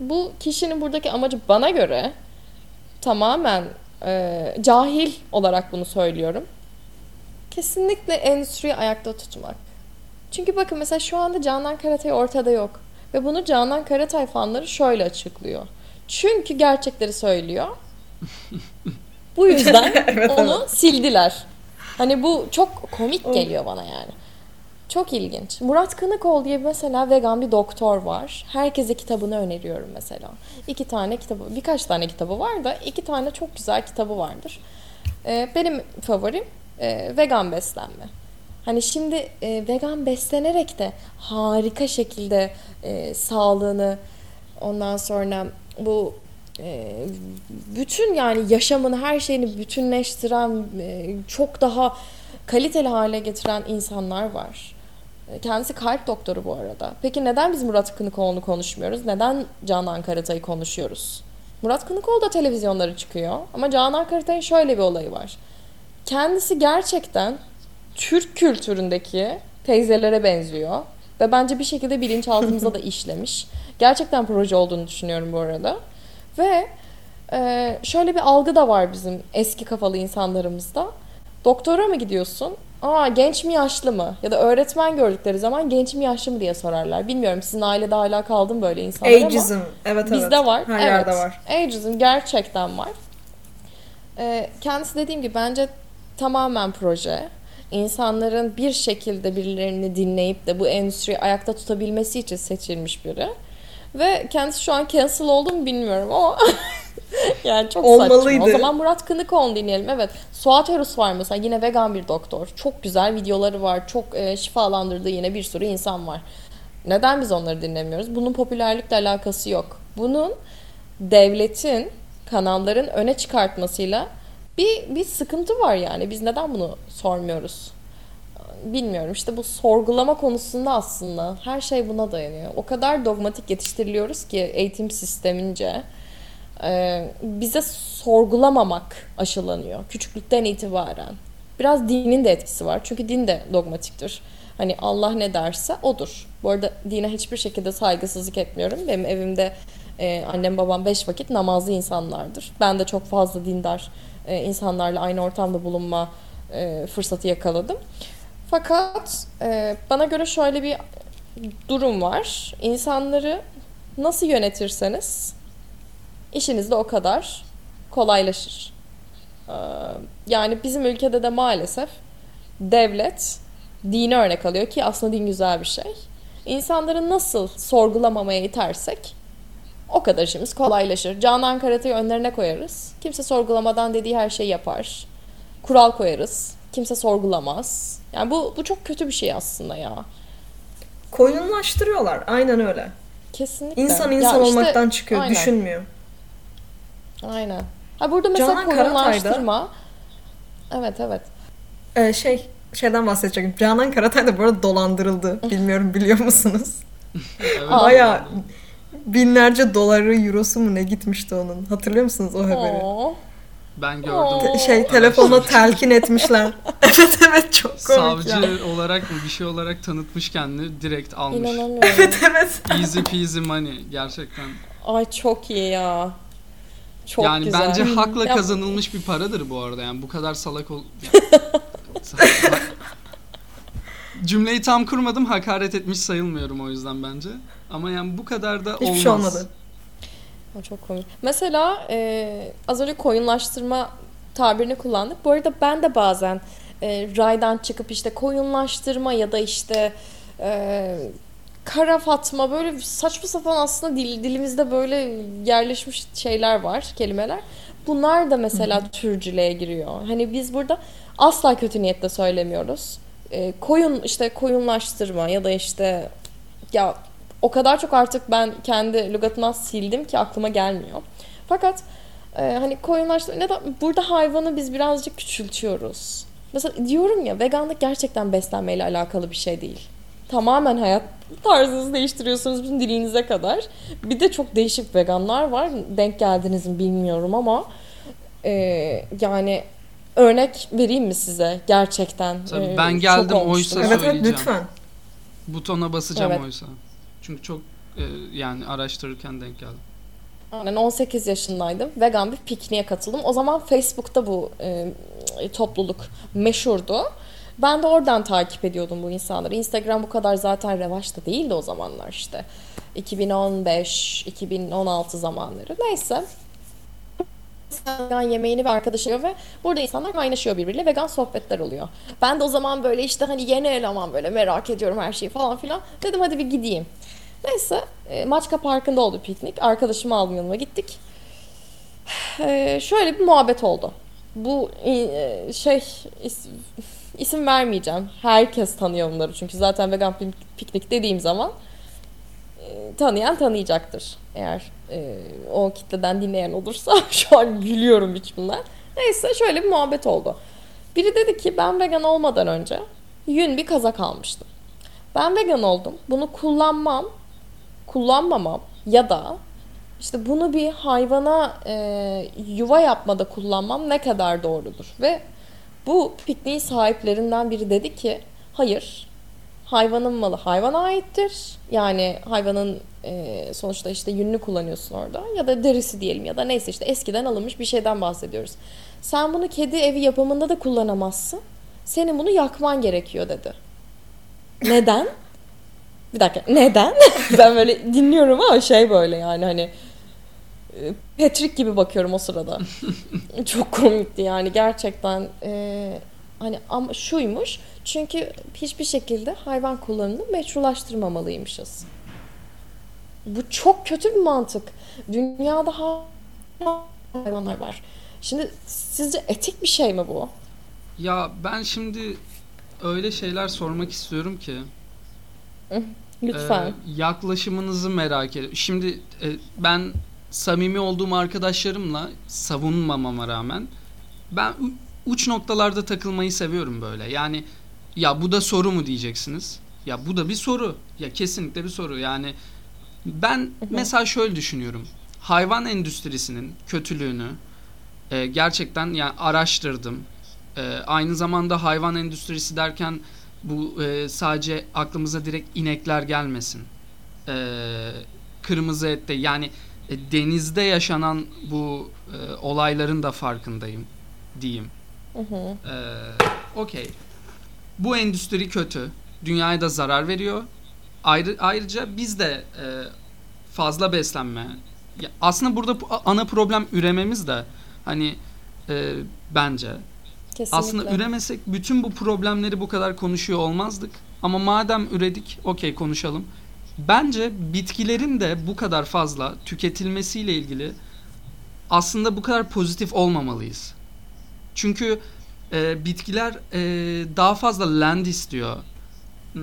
Bu kişinin buradaki amacı bana göre tamamen e, cahil olarak bunu söylüyorum. Kesinlikle endüstriyi ayakta tutmak. Çünkü bakın mesela şu anda Canan Karatay ortada yok. Ve bunu Canan Karatay fanları şöyle açıklıyor. Çünkü gerçekleri söylüyor. Bu yüzden (laughs) evet, onu evet. sildiler. Hani bu çok komik geliyor bana yani. Çok ilginç. Murat Kınıkol diye mesela vegan bir doktor var. Herkese kitabını öneriyorum mesela. İki tane kitabı, birkaç tane kitabı var da iki tane çok güzel kitabı vardır. Ee, benim favorim e, vegan beslenme. Hani şimdi e, vegan beslenerek de harika şekilde e, sağlığını ondan sonra bu e, bütün yani yaşamını her şeyini bütünleştiren e, çok daha kaliteli hale getiren insanlar var. Kendisi kalp doktoru bu arada. Peki neden biz Murat Kınıkoğlu'nu konuşmuyoruz? Neden Canan Karatay'ı konuşuyoruz? Murat Kınıkoğlu da televizyonlara çıkıyor. Ama Canan Karatay'ın şöyle bir olayı var. Kendisi gerçekten Türk kültüründeki teyzelere benziyor. Ve bence bir şekilde bilinçaltımıza da (laughs) işlemiş. Gerçekten proje olduğunu düşünüyorum bu arada. Ve e, şöyle bir algı da var bizim eski kafalı insanlarımızda. Doktora mı gidiyorsun? Aa genç mi yaşlı mı? Ya da öğretmen gördükleri zaman genç mi yaşlı mı diye sorarlar. Bilmiyorum sizin ailede hala kaldı mı böyle insanlar Ageism. ama evet, bizde evet. var. Her evet. yerde var. Ageism gerçekten var. Ee, kendisi dediğim gibi bence tamamen proje. İnsanların bir şekilde birilerini dinleyip de bu endüstriyi ayakta tutabilmesi için seçilmiş biri. Ve kendisi şu an cancel oldu mu bilmiyorum ama (laughs) yani çok Olmalıydı. saçma. O zaman Murat Kınıkoğlu dinleyelim. Evet. Suat Örüs var mesela. Yine vegan bir doktor. Çok güzel videoları var. Çok e, şifalandırdığı yine bir sürü insan var. Neden biz onları dinlemiyoruz? Bunun popülerlikle alakası yok. Bunun devletin, kanalların öne çıkartmasıyla bir, bir sıkıntı var yani. Biz neden bunu sormuyoruz? Bilmiyorum işte bu sorgulama konusunda aslında her şey buna dayanıyor. O kadar dogmatik yetiştiriliyoruz ki eğitim sistemince e, bize sorgulamamak aşılanıyor küçüklükten itibaren. Biraz dinin de etkisi var çünkü din de dogmatiktir. Hani Allah ne derse odur. Bu arada dine hiçbir şekilde saygısızlık etmiyorum. Benim evimde e, annem babam beş vakit namazlı insanlardır. Ben de çok fazla dindar e, insanlarla aynı ortamda bulunma e, fırsatı yakaladım. Fakat e, bana göre şöyle bir durum var. İnsanları nasıl yönetirseniz işiniz de o kadar kolaylaşır. Yani bizim ülkede de maalesef devlet dini örnek alıyor ki aslında din güzel bir şey. İnsanları nasıl sorgulamamaya itersek o kadar işimiz kolaylaşır. Canan Karatay'ı önlerine koyarız. Kimse sorgulamadan dediği her şeyi yapar. Kural koyarız. Kimse sorgulamaz. Yani bu, bu çok kötü bir şey aslında ya. Koyunlaştırıyorlar. Aynen öyle. Kesinlikle. İnsan insan ya işte, olmaktan çıkıyor. Aynen. Düşünmüyor. Aynen. Ha burada mesela Canan koyunlaştırma. Evet evet. Ee, şey şeyden bahsedeceğim. Canan Karatay da bu arada dolandırıldı. (laughs) Bilmiyorum biliyor musunuz? evet. Baya binlerce doları, eurosu mu ne gitmişti onun. Hatırlıyor musunuz o haberi? Oo. Ben gördüm. Te- şey telefonla telkin etmişler. (laughs) evet evet çok komik Savcı ya. olarak mı bir şey olarak tanıtmış kendini direkt almış. İnanamıyorum. (laughs) evet evet. Easy peasy money gerçekten. Ay çok iyi ya. Çok yani güzel. bence hakla kazanılmış bir paradır bu arada. Yani bu kadar salak ol... (laughs) Cümleyi tam kurmadım. Hakaret etmiş sayılmıyorum o yüzden bence. Ama yani bu kadar da olmaz. Hiçbir şey olmadı. O çok komik. Mesela e, az önce koyunlaştırma tabirini kullandık. Bu arada ben de bazen e, raydan çıkıp işte koyunlaştırma ya da işte e, kara fatma böyle saçma sapan aslında dil, dilimizde böyle yerleşmiş şeyler var, kelimeler. Bunlar da mesela Hı-hı. türcülüğe giriyor. Hani biz burada asla kötü niyetle söylemiyoruz. E, koyun işte koyunlaştırma ya da işte ya o kadar çok artık ben kendi lügatımdan sildim ki aklıma gelmiyor. Fakat e, hani koyunlaştırma ne da burada hayvanı biz birazcık küçültüyoruz. Mesela diyorum ya veganlık gerçekten beslenmeyle alakalı bir şey değil. Tamamen hayat tarzınızı değiştiriyorsunuz bütün dilinize kadar. Bir de çok değişik veganlar var. Denk geldiniz mi bilmiyorum ama e, yani örnek vereyim mi size gerçekten? Tabii e, ben geldim oysa evet, söyleyeceğim. Evet lütfen. Butona basacağım evet. oysa. Çünkü çok e, yani araştırırken denk geldim. Aynen 18 yaşındaydım. Vegan bir pikniğe katıldım. O zaman Facebook'ta bu e, topluluk meşhurdu. Ben de oradan takip ediyordum bu insanları. Instagram bu kadar zaten revaçta değildi o zamanlar işte. 2015, 2016 zamanları. Neyse. vegan yemeğini ve arkadaşı ve burada insanlar kaynaşıyor birbiriyle vegan sohbetler oluyor. Ben de o zaman böyle işte hani yeni eleman böyle merak ediyorum her şeyi falan filan. Dedim hadi bir gideyim. Neyse e, Maçka Parkı'nda oldu piknik. Arkadaşımı aldım yanıma gittik. E, şöyle bir muhabbet oldu. Bu e, şey is, isim vermeyeceğim. Herkes tanıyor bunları çünkü zaten vegan piknik dediğim zaman e, tanıyan tanıyacaktır. Eğer e, o kitleden dinleyen olursa (laughs) şu an gülüyorum içimden. Neyse şöyle bir muhabbet oldu. Biri dedi ki ben vegan olmadan önce yün bir kazak almıştım. Ben vegan oldum. Bunu kullanmam, kullanmamam ya da işte bunu bir hayvana e, yuva yapmada kullanmam ne kadar doğrudur? Ve bu pikniğin sahiplerinden biri dedi ki hayır hayvanın malı hayvana aittir. Yani hayvanın e, sonuçta işte yününü kullanıyorsun orada ya da derisi diyelim ya da neyse işte eskiden alınmış bir şeyden bahsediyoruz. Sen bunu kedi evi yapımında da kullanamazsın. Senin bunu yakman gerekiyor dedi. Neden? Bir dakika neden? (laughs) ben böyle dinliyorum ama şey böyle yani hani e, Patrick gibi bakıyorum o sırada. (laughs) Çok komikti yani gerçekten e, hani ama şuymuş çünkü hiçbir şekilde hayvan kullanımını meşrulaştırmamalıymışız. Bu çok kötü bir mantık. Dünyada hayvanlar var. Şimdi sizce etik bir şey mi bu? Ya ben şimdi öyle şeyler sormak istiyorum ki. (laughs) Lütfen. E, yaklaşımınızı merak ediyorum. Şimdi e, ben samimi olduğum arkadaşlarımla savunmamama rağmen ben uç noktalarda takılmayı seviyorum böyle. Yani ya bu da soru mu diyeceksiniz? Ya bu da bir soru. Ya kesinlikle bir soru. Yani ben mesela şöyle düşünüyorum. Hayvan endüstrisinin kötülüğünü e, gerçekten yani araştırdım. E, aynı zamanda hayvan endüstrisi derken bu e, sadece aklımıza direkt inekler gelmesin. E, kırmızı ette yani e, denizde yaşanan bu e, olayların da farkındayım diyeyim. Hı hı. E, Okey. Bu endüstri kötü. Dünyaya da zarar veriyor. Ayrı, ayrıca biz de e, fazla beslenme. Ya aslında burada ana problem ürememiz de hani e, bence. Kesinlikle. Aslında üremesek bütün bu problemleri bu kadar konuşuyor olmazdık. Ama madem üredik, okey konuşalım. Bence bitkilerin de bu kadar fazla tüketilmesiyle ilgili aslında bu kadar pozitif olmamalıyız. Çünkü e, bitkiler e, daha fazla land istiyor. Hmm,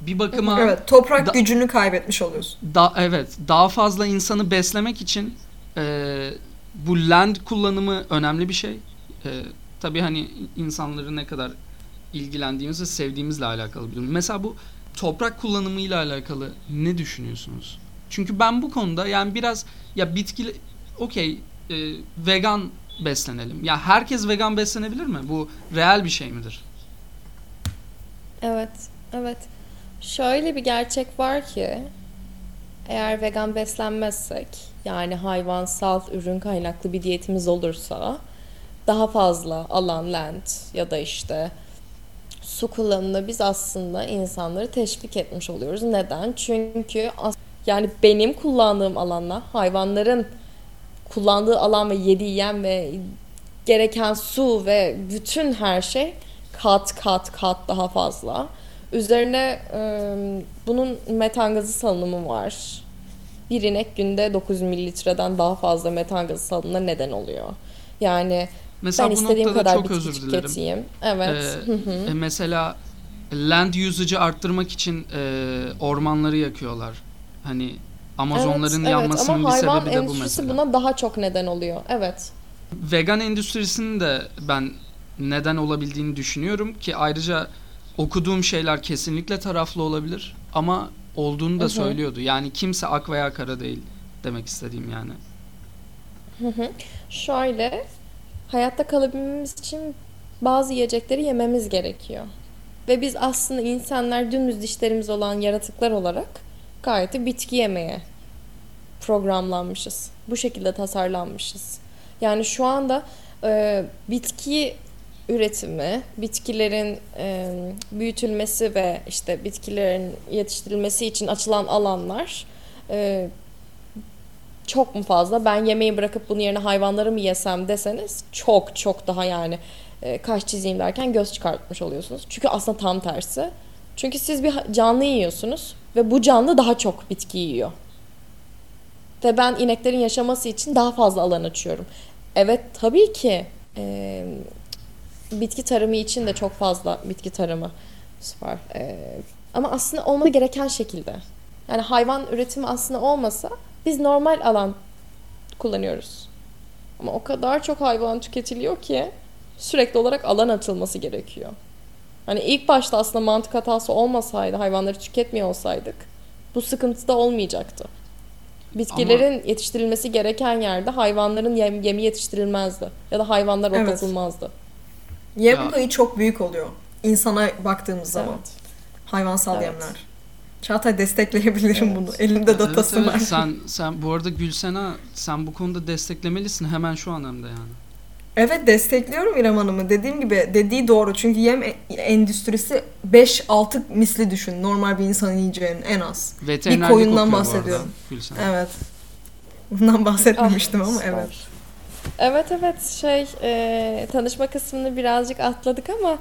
bir bakıma evet toprak da, gücünü kaybetmiş oluyorsun. Da, evet daha fazla insanı beslemek için e, bu land kullanımı önemli bir şey. E, tabii hani insanları ne kadar ilgilendiğimizle sevdiğimizle alakalı bir durum. Mesela bu toprak kullanımıyla alakalı ne düşünüyorsunuz? Çünkü ben bu konuda yani biraz ya bitki okey e, vegan beslenelim. Ya herkes vegan beslenebilir mi? Bu real bir şey midir? Evet, evet. Şöyle bir gerçek var ki eğer vegan beslenmezsek yani hayvansal ürün kaynaklı bir diyetimiz olursa daha fazla alan land ya da işte su kullanımında biz aslında insanları teşvik etmiş oluyoruz. Neden? Çünkü yani benim kullandığım alanla hayvanların kullandığı alan ve yediği yem ve gereken su ve bütün her şey kat kat kat daha fazla. Üzerine e, bunun metan gazı salınımı var. Bir inek günde 9 mililitreden daha fazla metan gazı salınımına neden oluyor. Yani Mesela ben istediğim kadar çok özür dilerim. tüketeyim. Evet. Ee, e, mesela land usage'ı arttırmak için e, ormanları yakıyorlar. Hani Amazonların evet, yanmasının evet, bir sebebi de bu mesela. buna daha çok neden oluyor. Evet. Vegan endüstrisinin de ben neden olabildiğini düşünüyorum ki ayrıca okuduğum şeyler kesinlikle taraflı olabilir ama olduğunu da Hı-hı. söylüyordu. Yani kimse ak veya kara değil demek istediğim yani. Hı hı. Şöyle hayatta kalabilmemiz için bazı yiyecekleri yememiz gerekiyor. Ve biz aslında insanlar dümdüz dişlerimiz olan yaratıklar olarak gayet bitki yemeye programlanmışız. Bu şekilde tasarlanmışız. Yani şu anda e, bitki üretimi, bitkilerin e, büyütülmesi ve işte bitkilerin yetiştirilmesi için açılan alanlar e, çok mu fazla? Ben yemeği bırakıp bunun yerine hayvanları mı yesem deseniz çok çok daha yani e, kaş çizeyim derken göz çıkartmış oluyorsunuz. Çünkü aslında tam tersi. Çünkü siz bir canlı yiyorsunuz ve bu canlı daha çok bitki yiyor. Ve ben ineklerin yaşaması için daha fazla alan açıyorum. Evet tabii ki e, bitki tarımı için de çok fazla bitki tarımı var. E, ama aslında olması gereken şekilde. Yani hayvan üretimi aslında olmasa biz normal alan kullanıyoruz. Ama o kadar çok hayvan tüketiliyor ki sürekli olarak alan atılması gerekiyor. Hani ilk başta aslında mantık hatası olmasaydı, hayvanları tüketmiyor olsaydık bu sıkıntı da olmayacaktı. Bitkilerin Ama... yetiştirilmesi gereken yerde hayvanların yem, yemi yetiştirilmezdi. Ya da hayvanlar evet. otlatılmazdı. Yem payı çok büyük oluyor. İnsana baktığımız zaman. Evet. Hayvansal evet. yemler. Çağatay destekleyebilirim evet. bunu. Elimde datası evet, evet. var. Sen, sen bu arada Gülsena sen bu konuda desteklemelisin hemen şu an hem de yani. Evet destekliyorum İrem Hanım'ı. Dediğim gibi dediği doğru. Çünkü yem e, endüstrisi 5-6 misli düşün. Normal bir insan yiyeceğinin en az. Bir koyundan bahsediyorum. evet. Bundan bahsetmemiştim ah, ama evet. Evet evet şey e, tanışma kısmını birazcık atladık ama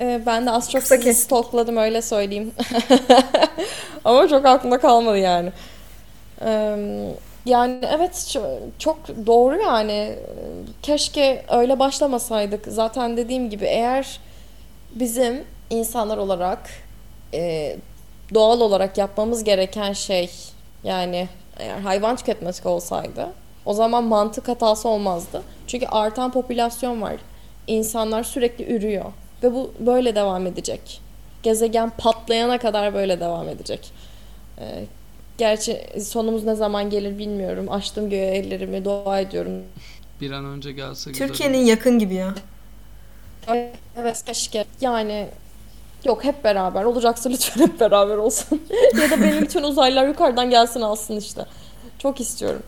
e, ben de az çok Kısa sizi stalkladım öyle söyleyeyim. (laughs) ama çok aklımda kalmadı yani. Eee yani evet çok doğru yani. Keşke öyle başlamasaydık. Zaten dediğim gibi eğer bizim insanlar olarak e, doğal olarak yapmamız gereken şey yani eğer hayvan tüketmesi olsaydı o zaman mantık hatası olmazdı. Çünkü artan popülasyon var. İnsanlar sürekli ürüyor ve bu böyle devam edecek. Gezegen patlayana kadar böyle devam edecek. E, Gerçi sonumuz ne zaman gelir bilmiyorum. Açtım göğe ellerimi, dua ediyorum. Bir an önce gelse. Türkiye'nin yakın gibi ya. Evet keşke. Yani yok hep beraber. Olacaksa lütfen hep beraber olsun. (laughs) ya da benim için uzaylılar yukarıdan gelsin alsın işte. Çok istiyorum.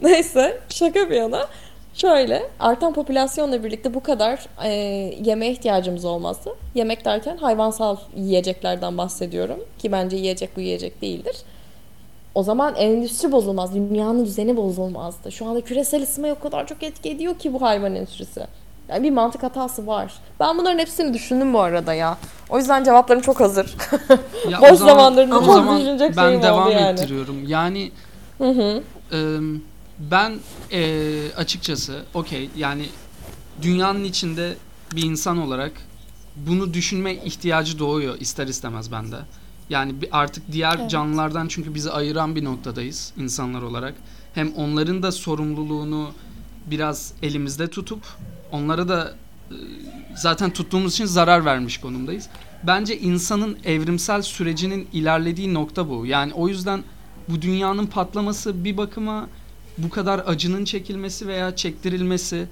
Neyse şaka bir yana. Şöyle artan popülasyonla birlikte bu kadar e, yemeğe ihtiyacımız olmazdı. Yemek derken hayvansal yiyeceklerden bahsediyorum. Ki bence yiyecek bu yiyecek değildir o zaman endüstri bozulmaz. Dünyanın düzeni bozulmazdı. Şu anda küresel ısınmaya o kadar çok etki ediyor ki bu hayvan endüstrisi. Yani bir mantık hatası var. Ben bunların hepsini düşündüm bu arada ya. O yüzden cevaplarım çok hazır. (laughs) Ya Boş zaman, zamanlarında çok zaman düşünecek ben devam yani. ettiriyorum. Yani hı hı. E, ben e, açıkçası okey yani dünyanın içinde bir insan olarak bunu düşünme ihtiyacı doğuyor ister istemez bende. Yani artık diğer evet. canlılardan çünkü bizi ayıran bir noktadayız insanlar olarak. Hem onların da sorumluluğunu biraz elimizde tutup onlara da e, zaten tuttuğumuz için zarar vermiş konumdayız. Bence insanın evrimsel sürecinin ilerlediği nokta bu. Yani o yüzden bu dünyanın patlaması bir bakıma bu kadar acının çekilmesi veya çektirilmesi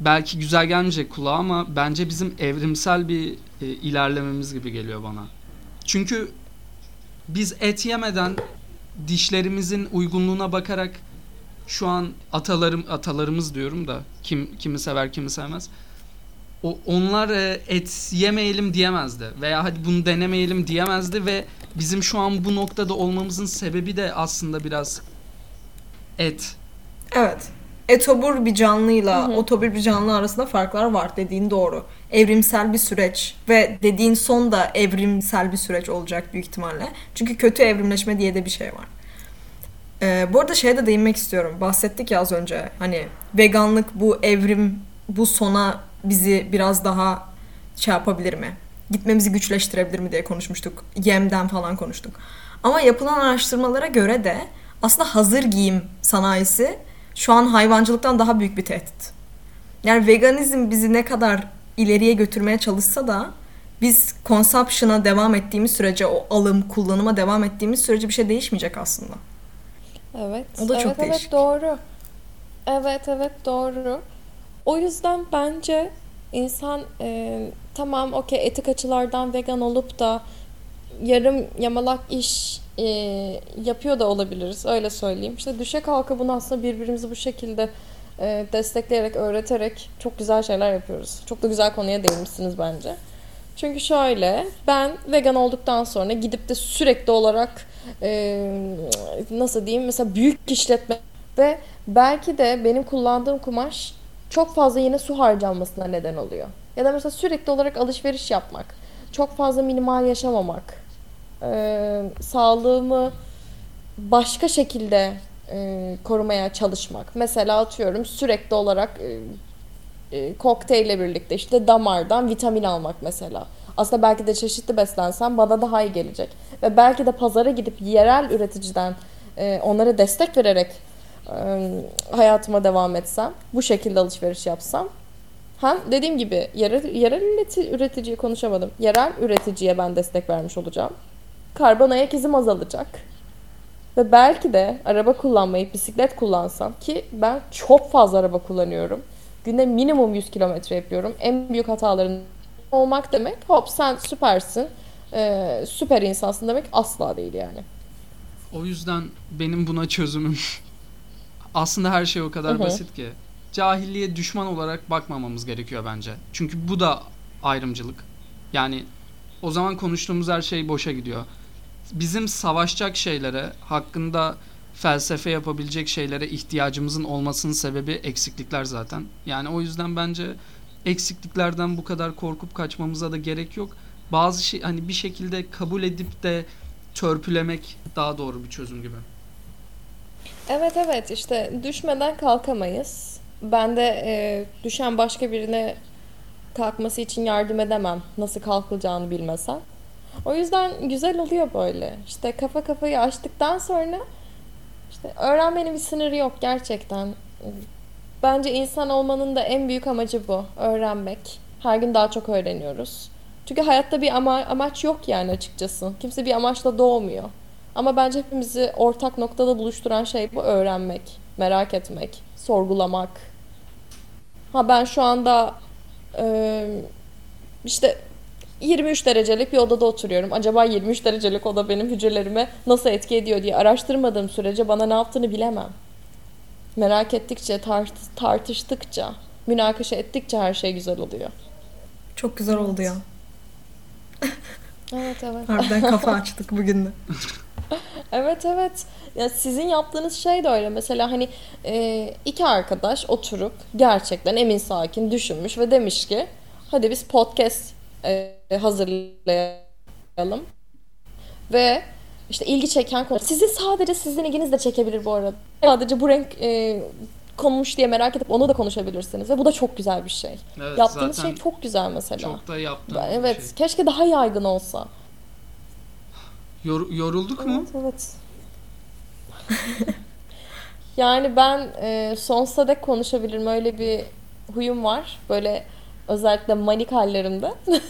belki güzel gelmeyecek kulağa ama bence bizim evrimsel bir e, ilerlememiz gibi geliyor bana. Çünkü biz et yemeden dişlerimizin uygunluğuna bakarak şu an atalarım atalarımız diyorum da kim kimi sever kimi sevmez. O onlar e, et yemeyelim diyemezdi veya hadi bunu denemeyelim diyemezdi ve bizim şu an bu noktada olmamızın sebebi de aslında biraz et. Evet etobur bir canlıyla hı hı. otobur bir canlı arasında farklar var dediğin doğru. Evrimsel bir süreç ve dediğin son da evrimsel bir süreç olacak büyük ihtimalle. Çünkü kötü evrimleşme diye de bir şey var. Ee, bu arada şeye de değinmek istiyorum. Bahsettik ya az önce hani veganlık bu evrim bu sona bizi biraz daha şey yapabilir mi? Gitmemizi güçleştirebilir mi diye konuşmuştuk. Yemden falan konuştuk. Ama yapılan araştırmalara göre de aslında hazır giyim sanayisi şu an hayvancılıktan daha büyük bir tehdit. Yani veganizm bizi ne kadar ileriye götürmeye çalışsa da biz consumption'a devam ettiğimiz sürece o alım kullanıma devam ettiğimiz sürece bir şey değişmeyecek aslında. Evet. O da evet, çok değişik. Evet doğru. Evet evet doğru. O yüzden bence insan e, tamam okey etik açılardan vegan olup da yarım yamalak iş e, yapıyor da olabiliriz. Öyle söyleyeyim. İşte düşe kalka bunu aslında birbirimizi bu şekilde e, destekleyerek, öğreterek çok güzel şeyler yapıyoruz. Çok da güzel konuya değinmişsiniz bence. Çünkü şöyle, ben vegan olduktan sonra gidip de sürekli olarak e, nasıl diyeyim mesela büyük işletme Ve belki de benim kullandığım kumaş çok fazla yine su harcanmasına neden oluyor. Ya da mesela sürekli olarak alışveriş yapmak, çok fazla minimal yaşamamak, e, sağlığımı başka şekilde e, korumaya çalışmak. Mesela atıyorum sürekli olarak e, e, kokteyle birlikte işte damardan vitamin almak mesela. Aslında belki de çeşitli beslensem bana daha iyi gelecek. Ve belki de pazara gidip yerel üreticiden e, onlara destek vererek e, hayatıma devam etsem, bu şekilde alışveriş yapsam hem dediğim gibi yerel, yerel üretici, üreticiyi konuşamadım. Yerel üreticiye ben destek vermiş olacağım. Karbon ayak izim azalacak. Ve belki de araba kullanmayı bisiklet kullansam ki ben çok fazla araba kullanıyorum. Günde minimum 100 kilometre yapıyorum. En büyük hataların olmak demek hop sen süpersin, e, süper insansın demek asla değil yani. O yüzden benim buna çözümüm (laughs) aslında her şey o kadar Hı-hı. basit ki cahilliğe düşman olarak bakmamamız gerekiyor bence. Çünkü bu da ayrımcılık. Yani o zaman konuştuğumuz her şey boşa gidiyor. Bizim savaşacak şeylere, hakkında felsefe yapabilecek şeylere ihtiyacımızın olmasının sebebi eksiklikler zaten. Yani o yüzden bence eksikliklerden bu kadar korkup kaçmamıza da gerek yok. Bazı şey hani bir şekilde kabul edip de törpülemek daha doğru bir çözüm gibi. Evet evet işte düşmeden kalkamayız. Ben de e, düşen başka birine kalkması için yardım edemem. Nasıl kalkılacağını bilmesem. O yüzden güzel oluyor böyle. İşte kafa kafayı açtıktan sonra işte öğrenmenin bir sınırı yok gerçekten. Bence insan olmanın da en büyük amacı bu. Öğrenmek. Her gün daha çok öğreniyoruz. Çünkü hayatta bir ama amaç yok yani açıkçası. Kimse bir amaçla doğmuyor. Ama bence hepimizi ortak noktada buluşturan şey bu öğrenmek, merak etmek, sorgulamak. Ha ben şu anda e, işte 23 derecelik bir odada oturuyorum. Acaba 23 derecelik oda benim hücrelerime nasıl etki ediyor diye araştırmadığım sürece bana ne yaptığını bilemem. Merak ettikçe, tart tartıştıkça, münakaşa ettikçe her şey güzel oluyor. Çok güzel oldu ya. evet evet. Harbiden kafa (laughs) açtık bugün de. evet evet. Ya sizin yaptığınız şey de öyle. Mesela hani e, iki arkadaş oturup gerçekten emin sakin düşünmüş ve demiş ki hadi biz podcast e, hazırlayalım. Ve işte ilgi çeken konu. Sizi sadece sizin ilginiz de çekebilir bu arada. Sadece bu renk e, konmuş diye merak edip onu da konuşabilirsiniz. Ve bu da çok güzel bir şey. Evet, Yaptığınız şey çok güzel mesela. Çok da yaptığım Evet. Şey. Keşke daha yaygın olsa. Yor, yorulduk evet, mu? Evet. yani ben e, sonsuza dek konuşabilirim. Öyle bir huyum var. Böyle özellikle manik hallerimde. (laughs)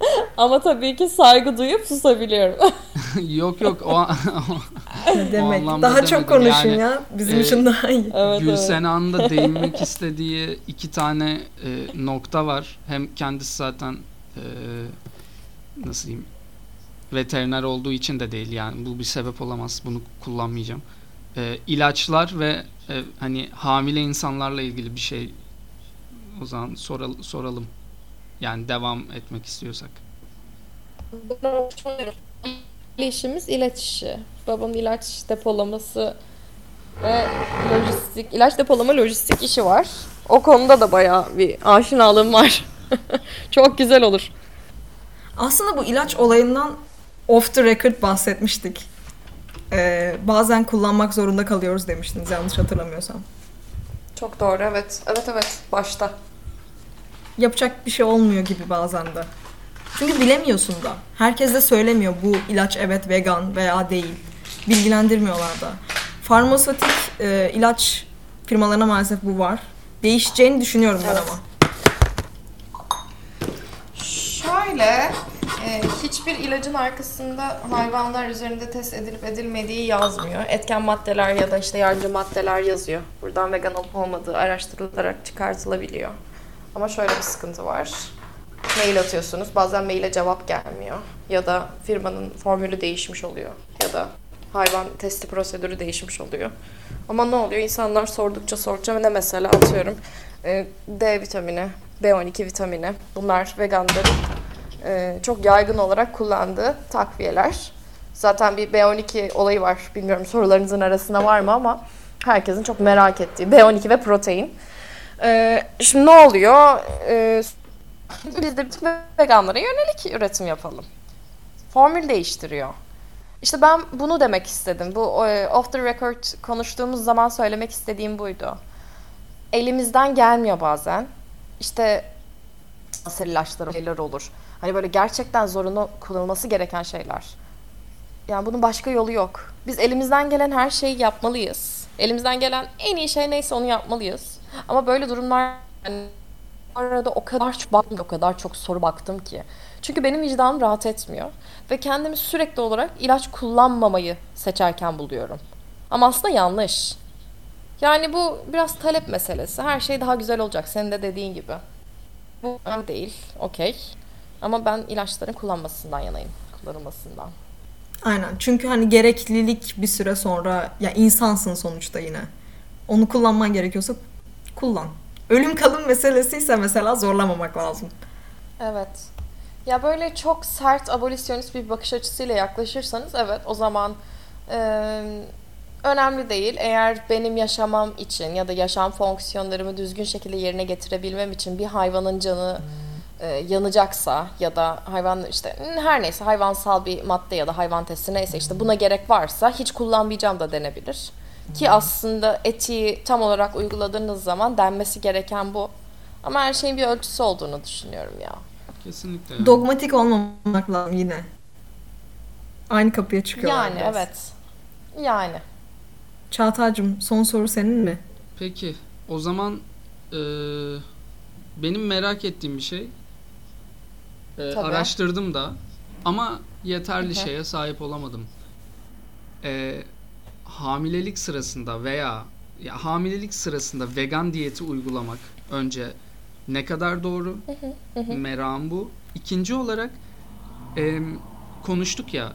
(laughs) Ama tabii ki saygı duyup susabiliyorum. (laughs) yok yok o, (laughs) o demek. O daha çok konuşun yani, ya. Bizim e, için daha iyi. Evet, Gülsena'nın evet. da değinmek istediği iki tane e, nokta var. Hem kendisi zaten e, nasıl diyeyim veteriner olduğu için de değil yani bu bir sebep olamaz. Bunu kullanmayacağım. E, ilaçlar ve e, hani hamile insanlarla ilgili bir şey o zaman soral, soralım. Yani devam etmek istiyorsak. işimiz ilaç işi. Babamın ilaç depolaması ve lojistik, ilaç depolama lojistik işi var. O konuda da bayağı bir aşinalığım var. (laughs) Çok güzel olur. Aslında bu ilaç olayından off the record bahsetmiştik. Ee, bazen kullanmak zorunda kalıyoruz demiştiniz yanlış hatırlamıyorsam. Çok doğru evet. Evet evet başta yapacak bir şey olmuyor gibi bazen de. Çünkü bilemiyorsun da. Herkes de söylemiyor bu ilaç evet vegan veya değil. Bilgilendirmiyorlar da. Farmasötik e, ilaç firmalarına maalesef bu var. Değişeceğini düşünüyorum ben ama. Şöyle, e, hiçbir ilacın arkasında hayvanlar üzerinde test edilip edilmediği yazmıyor. Etken maddeler ya da işte yardımcı maddeler yazıyor. Buradan vegan olup olmadığı araştırılarak çıkartılabiliyor. Ama şöyle bir sıkıntı var. Mail atıyorsunuz. Bazen maile cevap gelmiyor. Ya da firmanın formülü değişmiş oluyor. Ya da hayvan testi prosedürü değişmiş oluyor. Ama ne oluyor? İnsanlar sordukça sordukça ne mesela atıyorum e, D vitamini, B12 vitamini bunlar veganların e, çok yaygın olarak kullandığı takviyeler. Zaten bir B12 olayı var. Bilmiyorum sorularınızın arasında var mı ama Herkesin çok merak ettiği B12 ve protein. Ee, şimdi ne oluyor? Ee, biz de veganlara yönelik üretim yapalım. Formül değiştiriyor. İşte ben bunu demek istedim. Bu e, off the record konuştuğumuz zaman söylemek istediğim buydu. Elimizden gelmiyor bazen. İşte ilaçlar şeyler olur. Hani böyle gerçekten zorunlu kullanılması gereken şeyler. Yani bunun başka yolu yok. Biz elimizden gelen her şeyi yapmalıyız. Elimizden gelen en iyi şey neyse onu yapmalıyız. Ama böyle durumlar arada o kadar çok baktım, o kadar çok soru baktım ki. Çünkü benim vicdanım rahat etmiyor. Ve kendimi sürekli olarak ilaç kullanmamayı seçerken buluyorum. Ama aslında yanlış. Yani bu biraz talep meselesi. Her şey daha güzel olacak senin de dediğin gibi. Bu önemli değil. Okey. Ama ben ilaçların kullanmasından yanayım. Kullanılmasından. Aynen. Çünkü hani gereklilik bir süre sonra ya insansın sonuçta yine. Onu kullanman gerekiyorsa kullan. Ölüm kalım meselesi ise mesela zorlamamak lazım. Evet. Ya böyle çok sert abolisyonist bir bakış açısıyla yaklaşırsanız evet o zaman e, önemli değil. Eğer benim yaşamam için ya da yaşam fonksiyonlarımı düzgün şekilde yerine getirebilmem için bir hayvanın canı e, yanacaksa ya da hayvan işte her neyse hayvansal bir madde ya da hayvan testi neyse işte buna gerek varsa hiç kullanmayacağım da denebilir. Ki aslında etiği tam olarak uyguladığınız zaman denmesi gereken bu. Ama her şeyin bir ölçüsü olduğunu düşünüyorum ya. Kesinlikle. Yani. Dogmatik olmamak lazım yine. Aynı kapıya çıkıyorlar Yani biraz. evet. Yani. Çağatay'cığım son soru senin mi? Peki. O zaman e, benim merak ettiğim bir şey e, araştırdım da ama yeterli Hı-hı. şeye sahip olamadım. E, hamilelik sırasında veya ya hamilelik sırasında vegan diyeti uygulamak önce ne kadar doğru? Meram bu. İkinci olarak e, konuştuk ya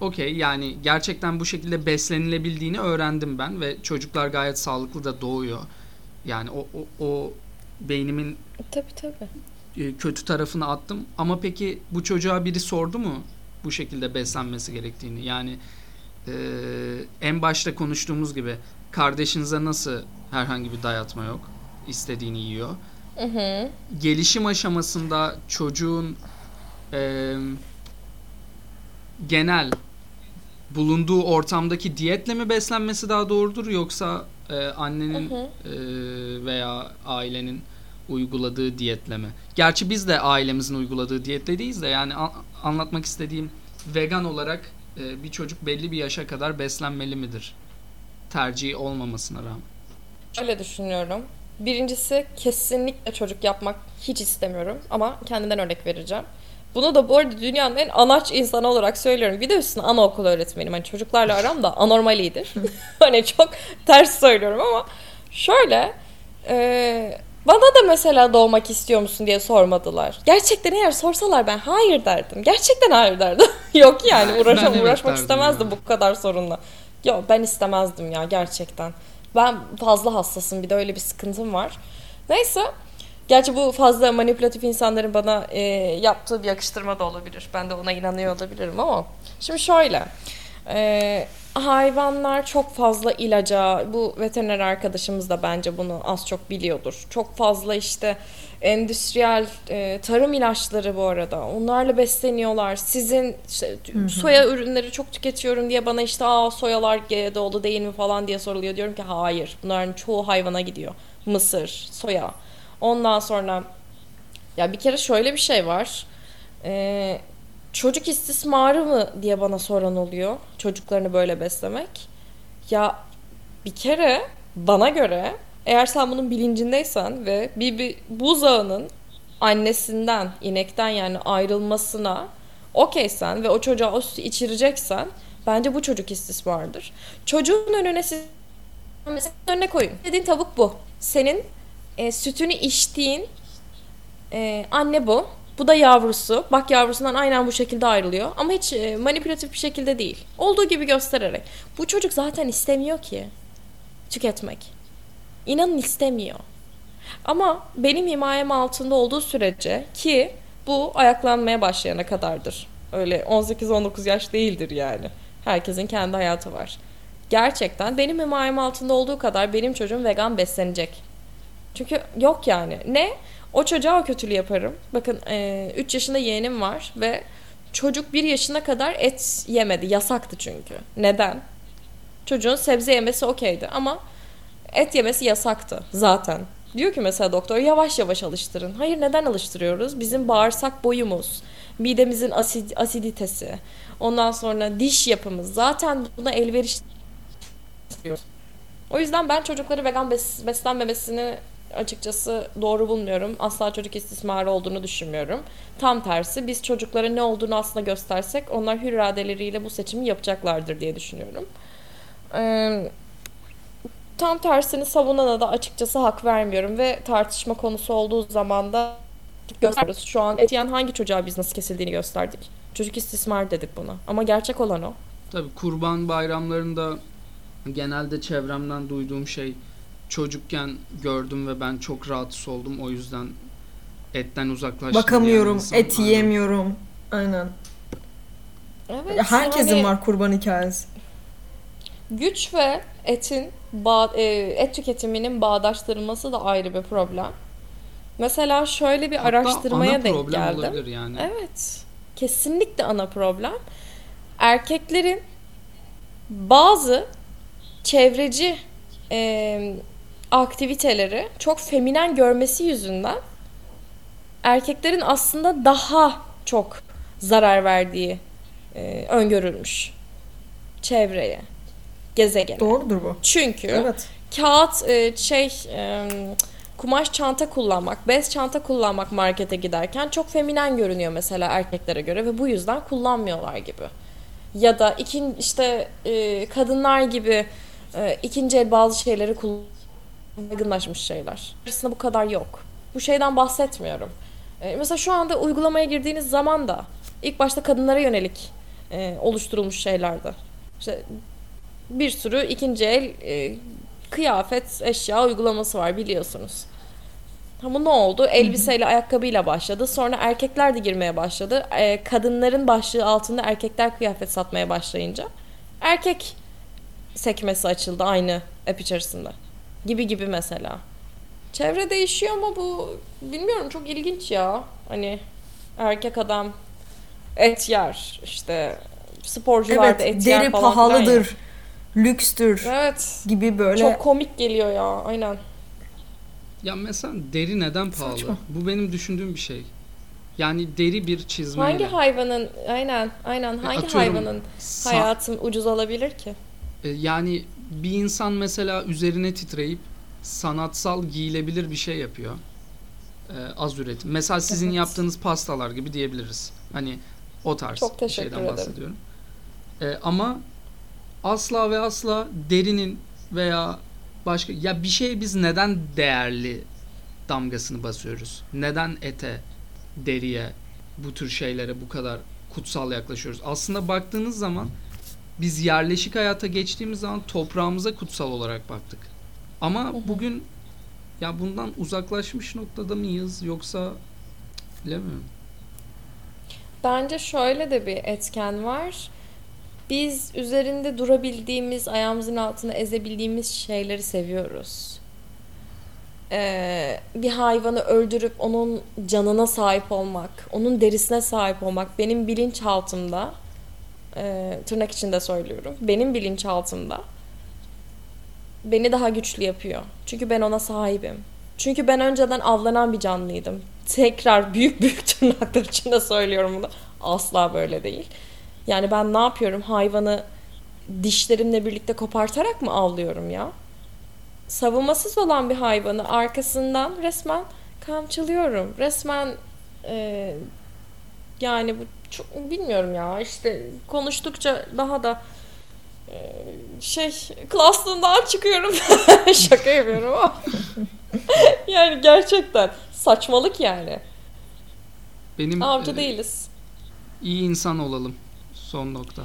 okey yani gerçekten bu şekilde beslenilebildiğini öğrendim ben ve çocuklar gayet sağlıklı da doğuyor. Yani o, o, o beynimin tabii, tabii. E, kötü tarafını attım. Ama peki bu çocuğa biri sordu mu bu şekilde beslenmesi gerektiğini? Yani e, en başta konuştuğumuz gibi kardeşinize nasıl herhangi bir dayatma yok? istediğini yiyor. Hı hı. Gelişim aşamasında çocuğun e, genel bulunduğu ortamdaki diyetle mi beslenmesi daha doğrudur yoksa e, annenin hı hı. E, veya ailenin uyguladığı diyetle mi? Gerçi biz de ailemizin uyguladığı diyetle değiliz de yani a- anlatmak istediğim vegan olarak e, bir çocuk belli bir yaşa kadar beslenmeli midir? Tercihi olmamasına rağmen. Öyle düşünüyorum. Birincisi kesinlikle çocuk yapmak hiç istemiyorum ama kendinden örnek vereceğim. Bunu da bu arada dünyanın en anaç insanı olarak söylüyorum. Bir de üstüne anaokul öğretmenim. Hani çocuklarla aram da anormal iyidir. (laughs) hani çok ters söylüyorum ama şöyle e, bana da mesela doğmak istiyor musun diye sormadılar. Gerçekten eğer sorsalar ben hayır derdim. Gerçekten hayır derdim. (laughs) Yok yani uğraşam, uğraşmak istemezdim ya. bu kadar sorunla. Yok ben istemezdim ya gerçekten. Ben fazla hassasım bir de öyle bir sıkıntım var. Neyse. Gerçi bu fazla manipülatif insanların bana e, yaptığı bir yakıştırma da olabilir. Ben de ona inanıyor olabilirim ama. Şimdi şöyle. E, hayvanlar çok fazla ilaca, bu veteriner arkadaşımız da bence bunu az çok biliyordur. Çok fazla işte endüstriyel e, tarım ilaçları bu arada. Onlarla besleniyorlar. Sizin işte, soya ürünleri çok tüketiyorum diye bana işte aa soyalar GDO'lu değil mi falan diye soruluyor. Diyorum ki hayır. Bunların çoğu hayvana gidiyor. Mısır, soya. Ondan sonra ya bir kere şöyle bir şey var. Ee, çocuk istismarı mı diye bana soran oluyor. Çocuklarını böyle beslemek. Ya bir kere bana göre eğer sen bunun bilincindeysen ve bir, bir buzağının annesinden, inekten yani ayrılmasına okeysen ve o çocuğa o sütü içireceksen bence bu çocuk istismardır. Çocuğun önüne siz önüne koyun. Dediğin tavuk bu. Senin e, sütünü içtiğin e, anne bu. Bu da yavrusu. Bak yavrusundan aynen bu şekilde ayrılıyor. Ama hiç e, manipülatif bir şekilde değil. Olduğu gibi göstererek. Bu çocuk zaten istemiyor ki tüketmek. İnanın istemiyor. Ama benim himayem altında olduğu sürece ki bu ayaklanmaya başlayana kadardır. Öyle 18-19 yaş değildir yani. Herkesin kendi hayatı var. gerçekten benim himayem altında olduğu kadar benim çocuğum vegan beslenecek. Çünkü yok yani. Ne? O çocuğa o kötülüğü yaparım. Bakın 3 e, yaşında yeğenim var ve çocuk 1 yaşına kadar et yemedi. Yasaktı çünkü. Neden? Çocuğun sebze yemesi okeydi ama et yemesi yasaktı zaten. Diyor ki mesela doktor yavaş yavaş alıştırın. Hayır neden alıştırıyoruz? Bizim bağırsak boyumuz, midemizin asid, asiditesi, ondan sonra diş yapımız zaten buna elverişli. O yüzden ben çocukları vegan bes, beslenmemesini açıkçası doğru bulmuyorum. Asla çocuk istismarı olduğunu düşünmüyorum. Tam tersi biz çocuklara ne olduğunu aslında göstersek onlar hür iradeleriyle bu seçimi yapacaklardır diye düşünüyorum. Ee, tam tersini savunana da açıkçası hak vermiyorum ve tartışma konusu olduğu zaman da gösteriyoruz. Şu an et yiyen hangi çocuğa biz nasıl kesildiğini gösterdik. Çocuk istismar dedik buna. Ama gerçek olan o. Tabii kurban bayramlarında genelde çevremden duyduğum şey çocukken gördüm ve ben çok rahatsız oldum. O yüzden etten uzaklaştım. Bakamıyorum, et yiyemiyorum. Aynen. Evet. Herkesin yani, var kurban hikayesi. Güç ve etin bağ, e, et tüketiminin bağdaştırılması da ayrı bir problem. Mesela şöyle bir Hatta araştırmaya ana denk geldim. yani. Evet. Kesinlikle ana problem. Erkeklerin bazı çevreci e, aktiviteleri çok feminen görmesi yüzünden erkeklerin aslında daha çok zarar verdiği e, öngörülmüş çevreye, gezegene. Doğrudur bu. Çünkü evet. kağıt e, şey e, kumaş çanta kullanmak, bez çanta kullanmak markete giderken çok feminen görünüyor mesela erkeklere göre ve bu yüzden kullanmıyorlar gibi. Ya da ikin işte e, kadınlar gibi e, ikinci el bazı şeyleri kullanıyorlar yaygınlaşmış şeyler. Aslında bu kadar yok. Bu şeyden bahsetmiyorum. E, mesela şu anda uygulamaya girdiğiniz zaman da ilk başta kadınlara yönelik e, oluşturulmuş şeylerdi. İşte bir sürü ikinci el e, kıyafet, eşya uygulaması var biliyorsunuz. Ama ne oldu? Elbiseyle, ayakkabıyla başladı. Sonra erkekler de girmeye başladı. E, kadınların başlığı altında erkekler kıyafet satmaya başlayınca erkek sekmesi açıldı aynı app içerisinde gibi gibi mesela. Çevre değişiyor ama bu bilmiyorum çok ilginç ya. Hani erkek adam et yer işte sporcular evet, da et yer falan pahalıdır. Lükstür. Evet. Gibi böyle. Çok komik geliyor ya. Aynen. Ya mesela deri neden pahalı? Saçma. Bu benim düşündüğüm bir şey. Yani deri bir çizmeyle. Hangi hayvanın aynen aynen hangi Atıyorum, hayvanın hayatın ucuz olabilir ki? E, yani bir insan mesela üzerine titreyip sanatsal giyilebilir bir şey yapıyor. Ee, az üretim. Mesela sizin evet. yaptığınız pastalar gibi diyebiliriz. Hani o tarz Çok bir şeyden ederim. bahsediyorum. Ee, ama asla ve asla derinin veya başka ya bir şey biz neden değerli damgasını basıyoruz? Neden ete, deriye, bu tür şeylere bu kadar kutsal yaklaşıyoruz? Aslında baktığınız zaman biz yerleşik hayata geçtiğimiz zaman toprağımıza kutsal olarak baktık. Ama bugün ya bundan uzaklaşmış noktada mıyız yoksa bilemiyorum. Bence şöyle de bir etken var. Biz üzerinde durabildiğimiz, ayağımızın altına ezebildiğimiz şeyleri seviyoruz. Ee, bir hayvanı öldürüp onun canına sahip olmak, onun derisine sahip olmak benim bilinçaltımda e, tırnak içinde söylüyorum. Benim bilinçaltımda beni daha güçlü yapıyor. Çünkü ben ona sahibim. Çünkü ben önceden avlanan bir canlıydım. Tekrar büyük (laughs) büyük tırnaklar içinde söylüyorum bunu. Asla böyle değil. Yani ben ne yapıyorum? Hayvanı dişlerimle birlikte kopartarak mı avlıyorum ya? Savunmasız olan bir hayvanı arkasından resmen kamçılıyorum. Resmen e, yani bu çok bilmiyorum ya işte konuştukça daha da ee, şey klaslığından çıkıyorum. (laughs) Şaka yapıyorum ama. (laughs) yani gerçekten saçmalık yani. Benim avcı e, değiliz. İyi insan olalım. Son nokta.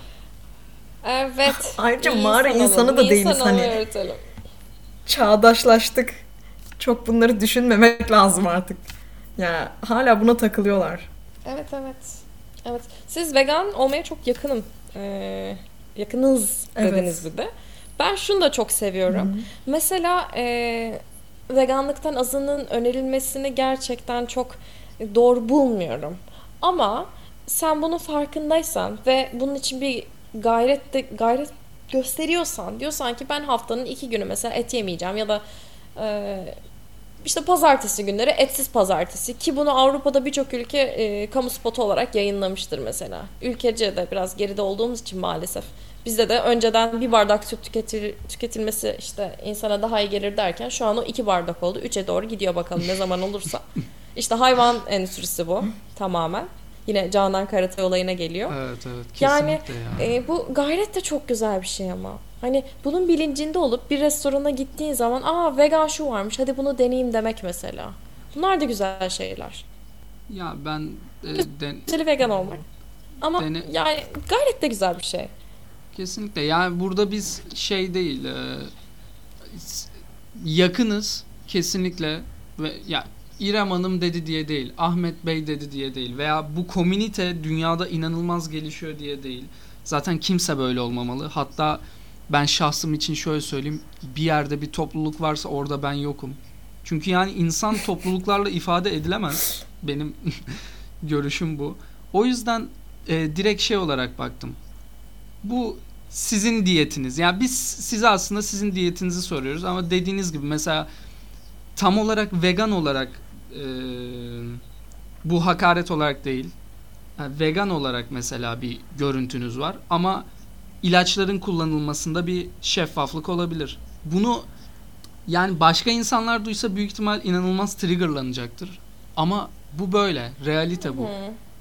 Evet. (laughs) Ayrıca mağara insan insanı olalım. da değiliz insan hani. Öğretelim. Çağdaşlaştık. Çok bunları düşünmemek lazım artık. Ya yani hala buna takılıyorlar. Evet evet. Evet. Siz vegan olmaya çok yakınım. Ee, yakınız dediniz evet. bir de. Ben şunu da çok seviyorum. Hı-hı. Mesela e, veganlıktan azının önerilmesini gerçekten çok doğru bulmuyorum. Ama sen bunun farkındaysan ve bunun için bir gayret de gayret gösteriyorsan diyorsan ki ben haftanın iki günü mesela et yemeyeceğim ya da e, işte pazartesi günleri etsiz pazartesi ki bunu Avrupa'da birçok ülke e, kamu spotu olarak yayınlamıştır mesela. Ülkece de biraz geride olduğumuz için maalesef. Bizde de önceden bir bardak süt tüketil, tüketilmesi işte insana daha iyi gelir derken şu an o iki bardak oldu. Üçe doğru gidiyor bakalım ne zaman olursa. (laughs) İşte hayvan endüstrisi bu tamamen. Yine Canan Karatay olayına geliyor. Evet evet kesinlikle yani. yani. E, bu gayret de çok güzel bir şey ama. Hani bunun bilincinde olup bir restorana gittiğin zaman aa vegan şu varmış hadi bunu deneyeyim demek mesela. Bunlar da güzel şeyler. Ya ben e, den... vegan olmak. Ama Dene... yani gayret de güzel bir şey. Kesinlikle. Yani burada biz şey değil e, yakınız kesinlikle ve ya İrem Hanım dedi diye değil, Ahmet Bey dedi diye değil veya bu komünite dünyada inanılmaz gelişiyor diye değil. Zaten kimse böyle olmamalı. Hatta ben şahsım için şöyle söyleyeyim. Bir yerde bir topluluk varsa orada ben yokum. Çünkü yani insan (laughs) topluluklarla ifade edilemez. Benim (laughs) görüşüm bu. O yüzden e, direkt şey olarak baktım. Bu sizin diyetiniz. Yani biz size aslında sizin diyetinizi soruyoruz ama dediğiniz gibi mesela tam olarak vegan olarak e, bu hakaret olarak değil. Yani vegan olarak mesela bir görüntünüz var ama ilaçların kullanılmasında bir şeffaflık olabilir. Bunu yani başka insanlar duysa büyük ihtimal inanılmaz triggerlanacaktır. Ama bu böyle. Realite bu.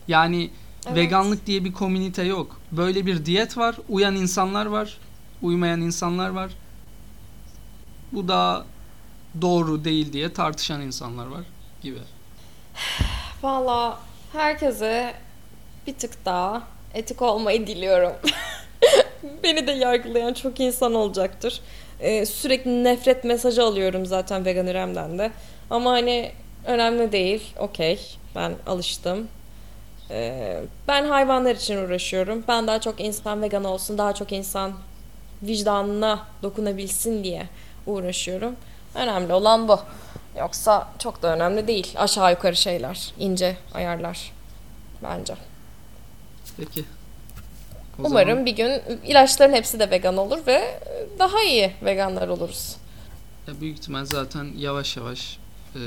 Yani evet. veganlık diye bir komünite yok. Böyle bir diyet var. Uyan insanlar var. Uymayan insanlar var. Bu da doğru değil diye tartışan insanlar var gibi. Valla herkese bir tık daha etik olmayı diliyorum. (laughs) Beni de yargılayan çok insan olacaktır. Ee, sürekli nefret mesajı alıyorum zaten Vegan İrem'den de. Ama hani önemli değil. Okey. Ben alıştım. Ee, ben hayvanlar için uğraşıyorum. Ben daha çok insan vegan olsun, daha çok insan vicdanına dokunabilsin diye uğraşıyorum. Önemli olan bu. Yoksa çok da önemli değil. Aşağı yukarı şeyler, ince ayarlar bence. Peki. O Umarım zaman... bir gün ilaçların hepsi de vegan olur ve daha iyi veganlar oluruz. Ya büyük ihtimal zaten yavaş yavaş e,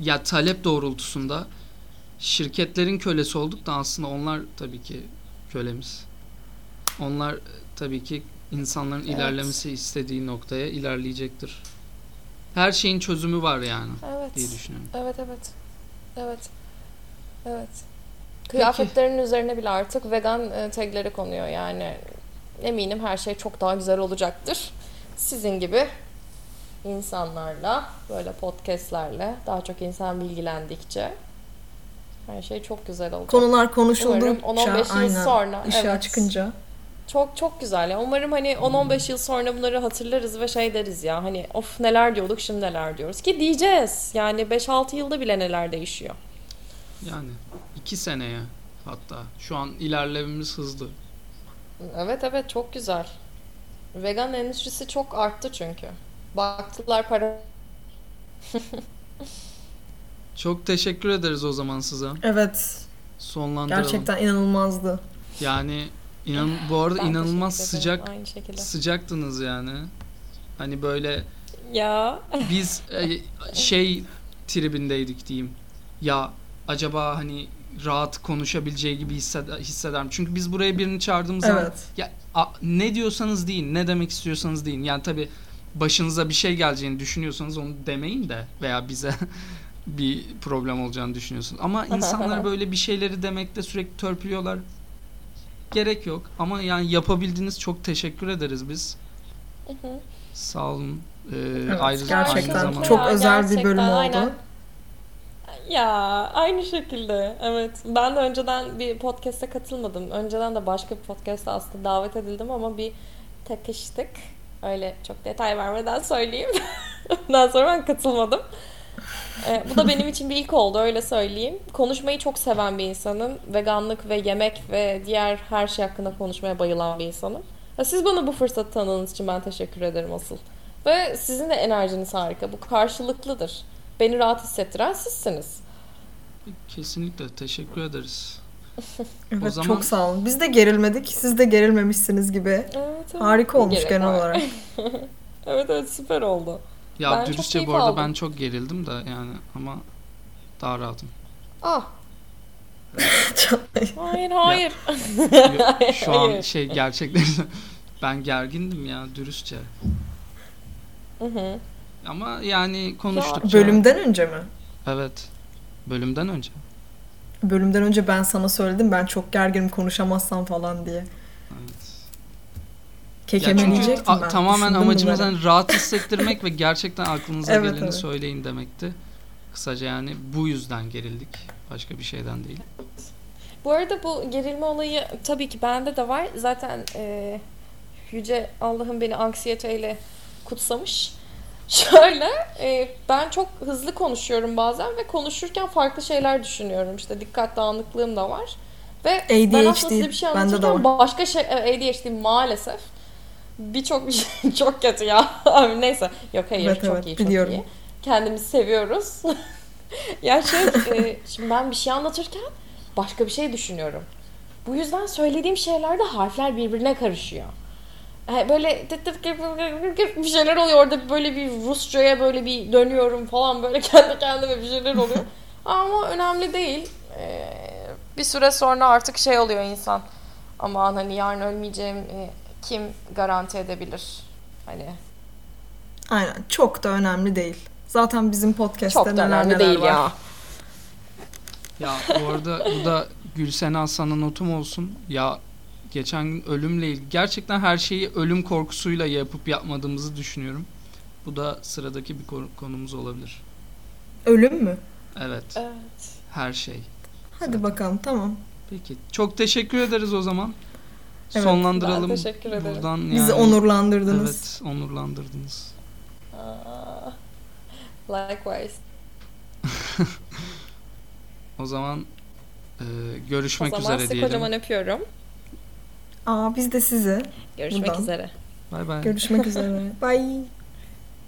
ya talep doğrultusunda şirketlerin kölesi olduk da aslında onlar tabii ki kölemiz. Onlar tabii ki insanların evet. ilerlemesi istediği noktaya ilerleyecektir. Her şeyin çözümü var yani evet. diye düşünüyorum. Evet evet. Evet. Evet. Kıyafetlerin Peki. üzerine bile artık vegan e, tagleri konuyor yani. Eminim her şey çok daha güzel olacaktır. Sizin gibi insanlarla, böyle podcastlerle daha çok insan bilgilendikçe her şey çok güzel olacak. Konular konuşuldukça, 10-15 yıl aynen, sonra. işe evet. çıkınca. Çok çok güzel ya. Umarım hani 10-15 yıl sonra bunları hatırlarız ve şey deriz ya hani of neler diyorduk şimdi neler diyoruz. Ki diyeceğiz. Yani 5-6 yılda bile neler değişiyor. Yani iki seneye hatta. Şu an ilerlememiz hızlı. Evet evet çok güzel. Vegan endüstrisi çok arttı çünkü. Baktılar para. (laughs) çok teşekkür ederiz o zaman size. Evet. Sonlandıralım. Gerçekten inanılmazdı. Yani inan bu arada ben inanılmaz sıcak Aynı sıcaktınız yani. Hani böyle ya biz e, şey tribindeydik diyeyim. Ya acaba hani rahat konuşabileceği gibi hisseder, hissederim. Çünkü biz buraya birini çağırdığımız evet. zaman ya a, ne diyorsanız deyin, ne demek istiyorsanız deyin. Yani tabii başınıza bir şey geleceğini düşünüyorsanız onu demeyin de veya bize (laughs) bir problem olacağını düşünüyorsunuz. Ama insanlar böyle bir şeyleri demekte sürekli törpülüyorlar. Gerek yok ama yani yapabildiğiniz çok teşekkür ederiz biz. Sağ olun. Ee, evet, ayrıca gerçekten aynı çok özel bir bölüm oldu. Aynen. Ya aynı şekilde evet. Ben de önceden bir podcast'e katılmadım. Önceden de başka bir podcast'e aslında davet edildim ama bir takıştık. Öyle çok detay vermeden söyleyeyim. (laughs) Ondan sonra ben katılmadım. Ee, bu da benim için bir ilk oldu öyle söyleyeyim. Konuşmayı çok seven bir insanım. Veganlık ve yemek ve diğer her şey hakkında konuşmaya bayılan bir insanım. Siz bana bu fırsatı tanıdığınız için ben teşekkür ederim asıl. Ve sizin de enerjiniz harika. Bu karşılıklıdır. Beni rahat hissettiren sizsiniz. Kesinlikle teşekkür ederiz. (laughs) evet o zaman... çok sağ olun. Biz de gerilmedik. Siz de gerilmemişsiniz gibi. Evet, evet. Harika olmuş Gerek genel var. olarak. (laughs) evet evet süper oldu. Ya ben dürüstçe bu arada aldım. ben çok gerildim de yani ama daha rahatım. Ah. (laughs) hayır hayır. Ya, şu an şey gerçekten ben gergindim ya dürüstçe. Hı hı. Ama yani konuştukça... Bölümden önce mi? Evet. Bölümden önce. Bölümden önce ben sana söyledim ben çok gerginim konuşamazsam falan diye. Evet. Kekemeleyecektim ben. Tamamen amacımız yani rahat hissettirmek ve gerçekten aklınıza (laughs) evet, geleni evet. söyleyin demekti. Kısaca yani bu yüzden gerildik. Başka bir şeyden değil. Bu arada bu gerilme olayı tabii ki bende de var. Zaten e, Yüce Allah'ın beni anksiyeteyle kutsamış. Şöyle e, ben çok hızlı konuşuyorum bazen ve konuşurken farklı şeyler düşünüyorum. İşte dikkat dağınıklığım da var. Ve ADHD, ben aslında size bir şey anlatırken başka şey ADHD maalesef birçok bir şey (laughs) çok kötü ya. Abi neyse. Yok hayır evet, çok evet, iyi çok biliyorum. iyi. Kendimizi seviyoruz. (laughs) ya şey e, şimdi ben bir şey anlatırken başka bir şey düşünüyorum. Bu yüzden söylediğim şeylerde harfler birbirine karışıyor böyle bir şeyler oluyor orada böyle bir Rusça'ya böyle bir dönüyorum falan böyle (laughs) kendi kendime bir şeyler oluyor. Ama önemli değil. Ee, bir süre sonra artık şey oluyor insan. Aman hani yarın ölmeyeceğim e, kim garanti edebilir? Hani Aynen çok da önemli değil. Zaten bizim podcast'te çok da önemli değil var. ya. Ya bu arada bu da Gülsena sana notum olsun. Ya geçen gün ölümle ilgili gerçekten her şeyi ölüm korkusuyla yapıp yapmadığımızı düşünüyorum. Bu da sıradaki bir konumuz olabilir. Ölüm mü? Evet. Evet. Her şey. Hadi Zaten. bakalım tamam. Peki. Çok teşekkür ederiz o zaman. Evet, Sonlandıralım. Ben teşekkür ederim. Buradan yani, Bizi onurlandırdınız. Evet, onurlandırdınız. Aa, likewise. (laughs) o zaman e, görüşmek üzere diyelim. O zaman kocaman öpüyorum. Aa biz de sizi. Görüşmek Buradan. üzere. Bay bay. Görüşmek (laughs) üzere. Bye.